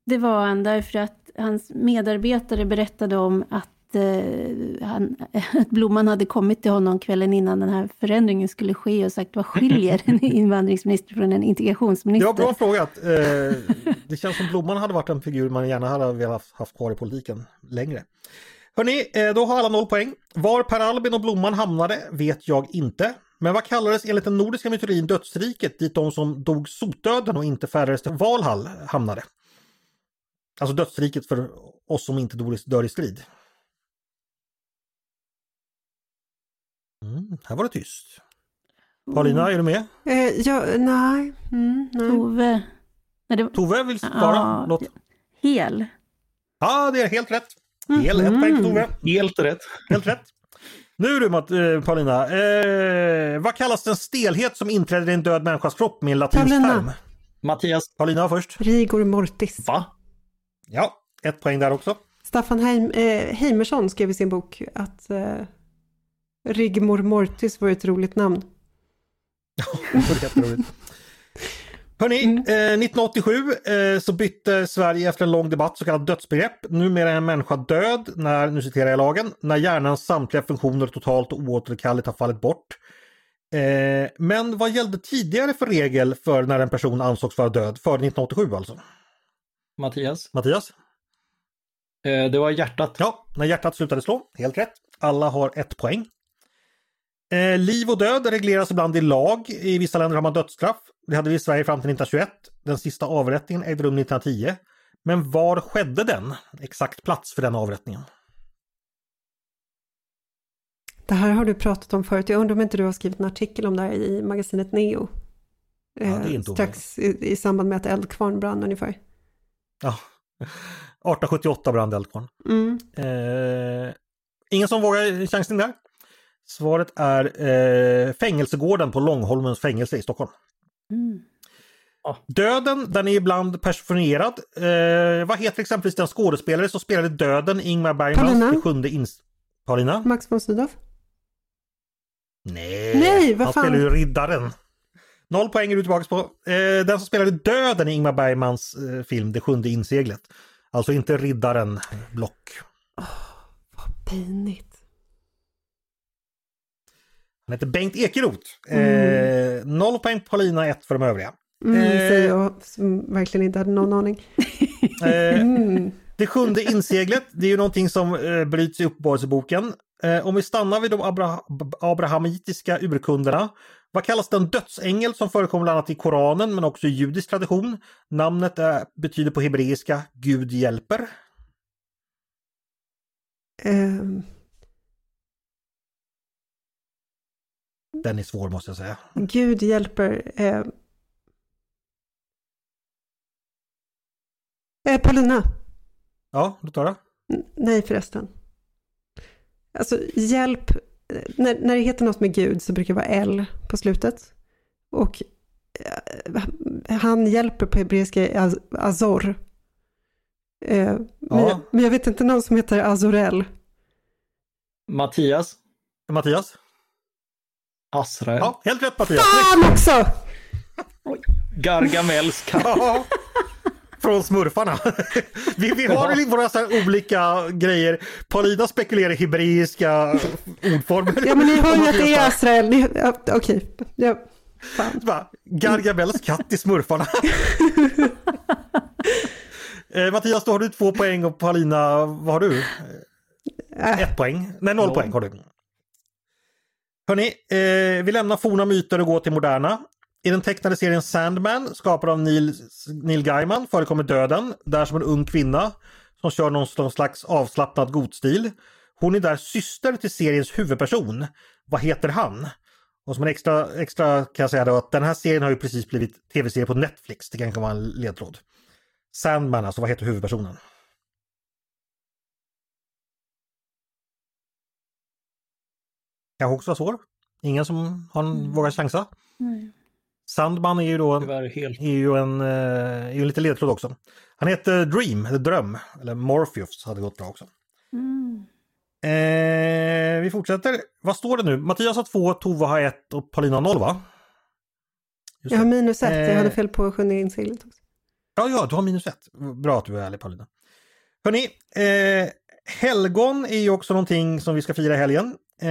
det var han därför att hans medarbetare berättade om att, eh, han, att Blomman hade kommit till honom kvällen innan den här förändringen skulle ske och sagt vad skiljer en invandringsminister från en integrationsminister? var bra frågat. Eh, det känns som Blomman hade varit en figur man gärna hade velat haft kvar i politiken längre. Hörni, eh, då har alla noll poäng. Var Per Albin och Blomman hamnade vet jag inte. Men vad kallades enligt den nordiska mytologin dödsriket dit de som dog sotdöden och inte färdades till Valhall hamnade? Alltså dödsriket för oss som inte dör i- strid. Mm, här var det tyst. Paulina, är du med? Eh, ja, nej. Mm, nej. Tove. Nej, det Tove vill svara? Ja, hel. Ja, det är helt rätt. Hel, ett poäng för Tove. Helt rätt. Helt rätt. Nu du Mat- eh, Paulina, eh, vad kallas den stelhet som inträder i en död människas kropp med en latinsk Paulina. term? Mattias, Paulina först. Rigor mortis. va? Ja, ett poäng där också. Staffan Heim, eh, Heimersson skrev i sin bok att eh, Rigmor mortis var ett roligt namn. Var jätteroligt. Hörni, eh, 1987 eh, så bytte Sverige efter en lång debatt så kallat dödsbegrepp. Numera är en människa död när, nu citerar jag lagen, när hjärnans samtliga funktioner totalt och oåterkalleligt har fallit bort. Eh, men vad gällde tidigare för regel för när en person ansågs vara död? Före 1987 alltså? Mattias, Mattias? eh, det var hjärtat. Ja, när hjärtat slutade slå. Helt rätt. Alla har ett poäng. Eh, liv och död regleras ibland i lag. I vissa länder har man dödsstraff. Det hade vi i Sverige fram till 1921. Den sista avrättningen ägde rum 1910. Men var skedde den? Exakt plats för den avrättningen. Det här har du pratat om förut. Jag undrar om inte du har skrivit en artikel om det här i magasinet Neo. Ja, det är Eh, inte strax i, i samband med att Eldkvarn brann ungefär. Ja. 1878 brann Eldkvarn. Mm. Eh, ingen som vågar chansen där? Svaret är eh, fängelsegården på Långholmens fängelse i Stockholm. Mm. Döden, den är ibland personifierad. Eh, vad heter exempelvis den skådespelare som spelade Döden i Ingmar Bergmans Paulina? Det sjunde ins... Paulina? Max von Sydow? Nej, Nej, vad han fan? spelar ju Riddaren. Noll poäng är du tillbaka på. Eh, den som spelade Döden i Ingmar Bergmans eh, film Det sjunde inseglet. Alltså inte Riddaren Block. Pinigt. Han heter Bengt Ekeroth. Eh, noll poäng på Paulina, ett för de övriga. Mm, Eh. säger jag som verkligen inte hade någon aning. Mm. Det sjunde inseglet, det är ju någonting som eh, bryts i Uppenbarelseboken. Eh, om vi stannar vid de abra abrahamitiska urkunderna. Vad kallas den dödsängel som förekommer bland annat i Koranen men också i judisk tradition? Namnet är, betyder på hebreiska Gud hjälper. Ehm, Den är svår måste jag säga. Gud hjälper. Eh, eh, Paulina. Ja, du tar det. N- Nej förresten. Alltså hjälp. När, när det heter något med Gud så brukar det vara L på slutet. Och eh, han hjälper på hebreiska Azor. Eh, men, Ja. jag, men jag vet inte någon som heter Azorel. Mattias, Mattias? Asrael, Ja, helt rätt Mattias. Fan också! Gargamels katt. Ja. Från smurfarna. vi, vi har väl våra så olika grejer. Paulina spekulerar i hebreiska ordformer. Ja men ni hör ju att det är. Ni, ja, Okej, ja, fan. bara, Gargamels katt i smurfarna. eh, Mattias, då har du två poäng och Paulina, vad har du? Äh, Ett poäng. Nej, noll Noll. poäng har du. Hörni, eh, vi lämnar forna myter och går till moderna. I den tecknade serien Sandman, skapad av Neil, Neil Gaiman, förekommer döden. Där som en ung kvinna som kör någon, slags avslappnad godstil. Hon är där syster till seriens huvudperson. Vad heter han? Och som en extra, extra kan jag säga då att den här serien har ju precis blivit tv-serie på Netflix. Det kanske var en ledtråd. Sandman, alltså vad heter huvudpersonen? Kanske också var svår. Ingen som har en, vågar chansa? Nej. Sandman är ju då helt. är ju en, eh, är ju en liten ledtråd också. Han heter Dream, eller Dröm, eller Morpheus hade gått bra också. Mm. Eh, vi fortsätter. Vad står det nu? Mattias har två, Tova har ett och Paulina har noll va? Just Jag har minus ett, jag hade Eh. fel på sjunde inseglet också. Ja, ja, du har minus ett. Bra att du är ärlig Paulina. Hörni, eh, helgon är ju också någonting som vi ska fira i helgen. Eh,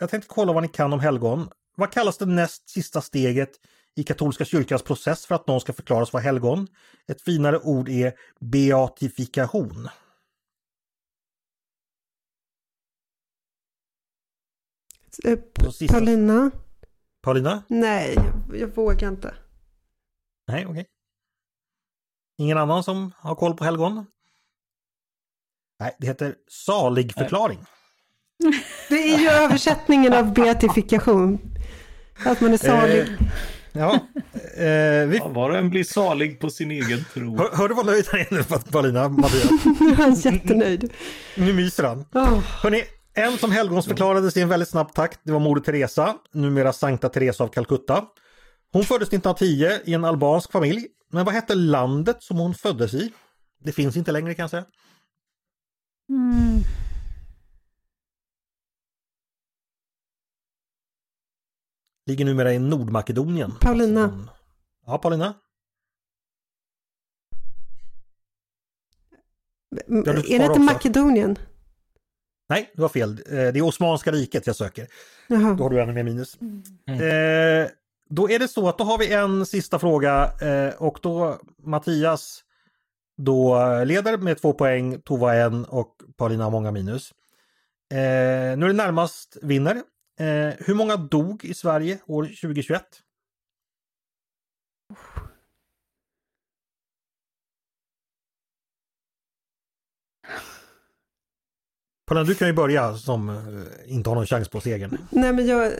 jag tänkte kolla vad ni kan om helgon. Vad kallas det näst sista steget i katolska kyrkans process för att någon ska förklaras vara helgon? Ett finare ord är beatifikation. Eh, Paulina? Paulina? Nej, jag, vågar inte. Nej, okej. Ingen annan som har koll på helgon? Nej, det heter saligförklaring. Det är ju översättningen av beatifikation. Att man är salig. Eh, ja, eh, vi, Ja, var och en blir salig på sin egen tro. hör, hör du vad nöjd han är nu Paulina, Mattias? Nu är han jättenöjd. Nu myser han. Oh, Hörrni, en som helgonsförklarades i en väldigt snabb takt, det var Moder Teresa, numera Sankta Teresa av Calcutta. Hon föddes 1910 i en albansk familj, men vad hette landet som hon föddes i? Det finns inte längre kan jag säga. Mm. Ligger numera i Nordmakedonien. Paulina. Alltså, hon- Ja, Paulina? du är det inte också. Makedonien? Nej, det var fel. Eh, Det är Osmanska riket jag söker. Då Jaha. har du ännu mer minus. Eh, då är det så att då har vi en sista fråga eh, och då Mattias då leder med två poäng, Tova en och Paulina har många minus. Eh, nu är det närmast vinner. Eh, hur många dog i Sverige år 2021? Paulina, du kan ju börja som eh, inte har någon chans på segern. Nej men jag,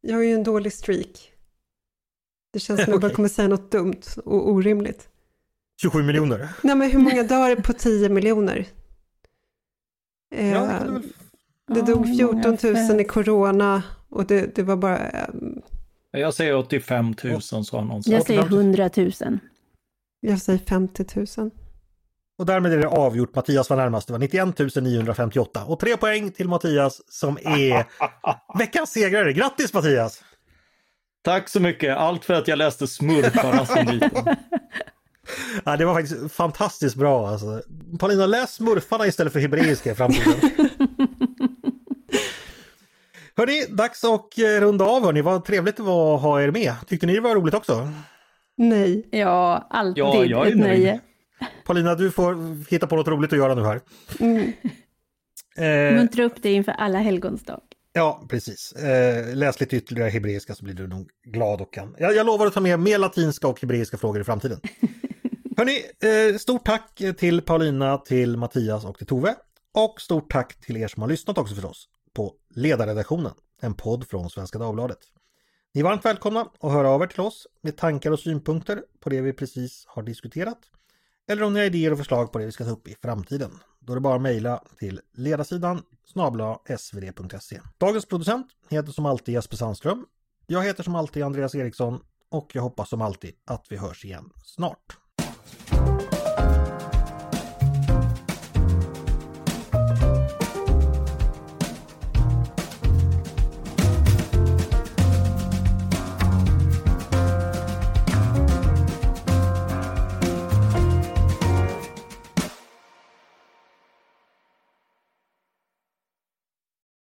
jag har ju en dålig streak. Det känns som jag bara kommer säga något dumt och orimligt. 27 miljoner. Nej men hur många dör på 10 miljoner? Eh, Ja, det kan du väl det dog hur 14 många 000 i corona och det, det var bara... eh, Jag säger 85 000 sa någon. Jag säger 100 000. Jag säger 50 000. Och därmed är det avgjort. Mattias var närmast. Det var 91 958. Och tre poäng till Mattias som är veckans segrare. Grattis Mattias! Tack så mycket. Allt för att jag läste smurfarna som liten. Ja, det var faktiskt fantastiskt bra. Alltså. Paulina, läs smurfarna istället för hebreiska i framtiden. Hörni, dags att eh, runda av. Hörni. Vad trevligt det var att ha er med. Tyckte ni det var roligt också? Nej. Ja, alltid Ja, jag är ett nöje. Paulina, du får hitta på något roligt att göra nu här. Mm. Eh, Muntra upp dig inför alla helgons dag. Ja, precis. Eh, läs lite ytterligare hebreiska så blir du nog glad och kan. Jag, jag lovar att ta med mer latinska och hebreiska frågor i framtiden. Hörni, eh, stort tack till Paulina, till Mattias och till Tove. Och stort tack till er som har lyssnat också förstås på Ledarredaktionen, en podd från Svenska Dagbladet. Ni är varmt välkomna att höra av er till oss med tankar och synpunkter på det vi precis har diskuterat. Eller om ni har idéer och förslag på det vi ska ta upp i framtiden. Då är det bara att mejla till ledarsidan snabla svd.se. Dagens producent heter som alltid Jesper Sandström. Jag heter som alltid Andreas Eriksson och jag hoppas som alltid att vi hörs igen snart.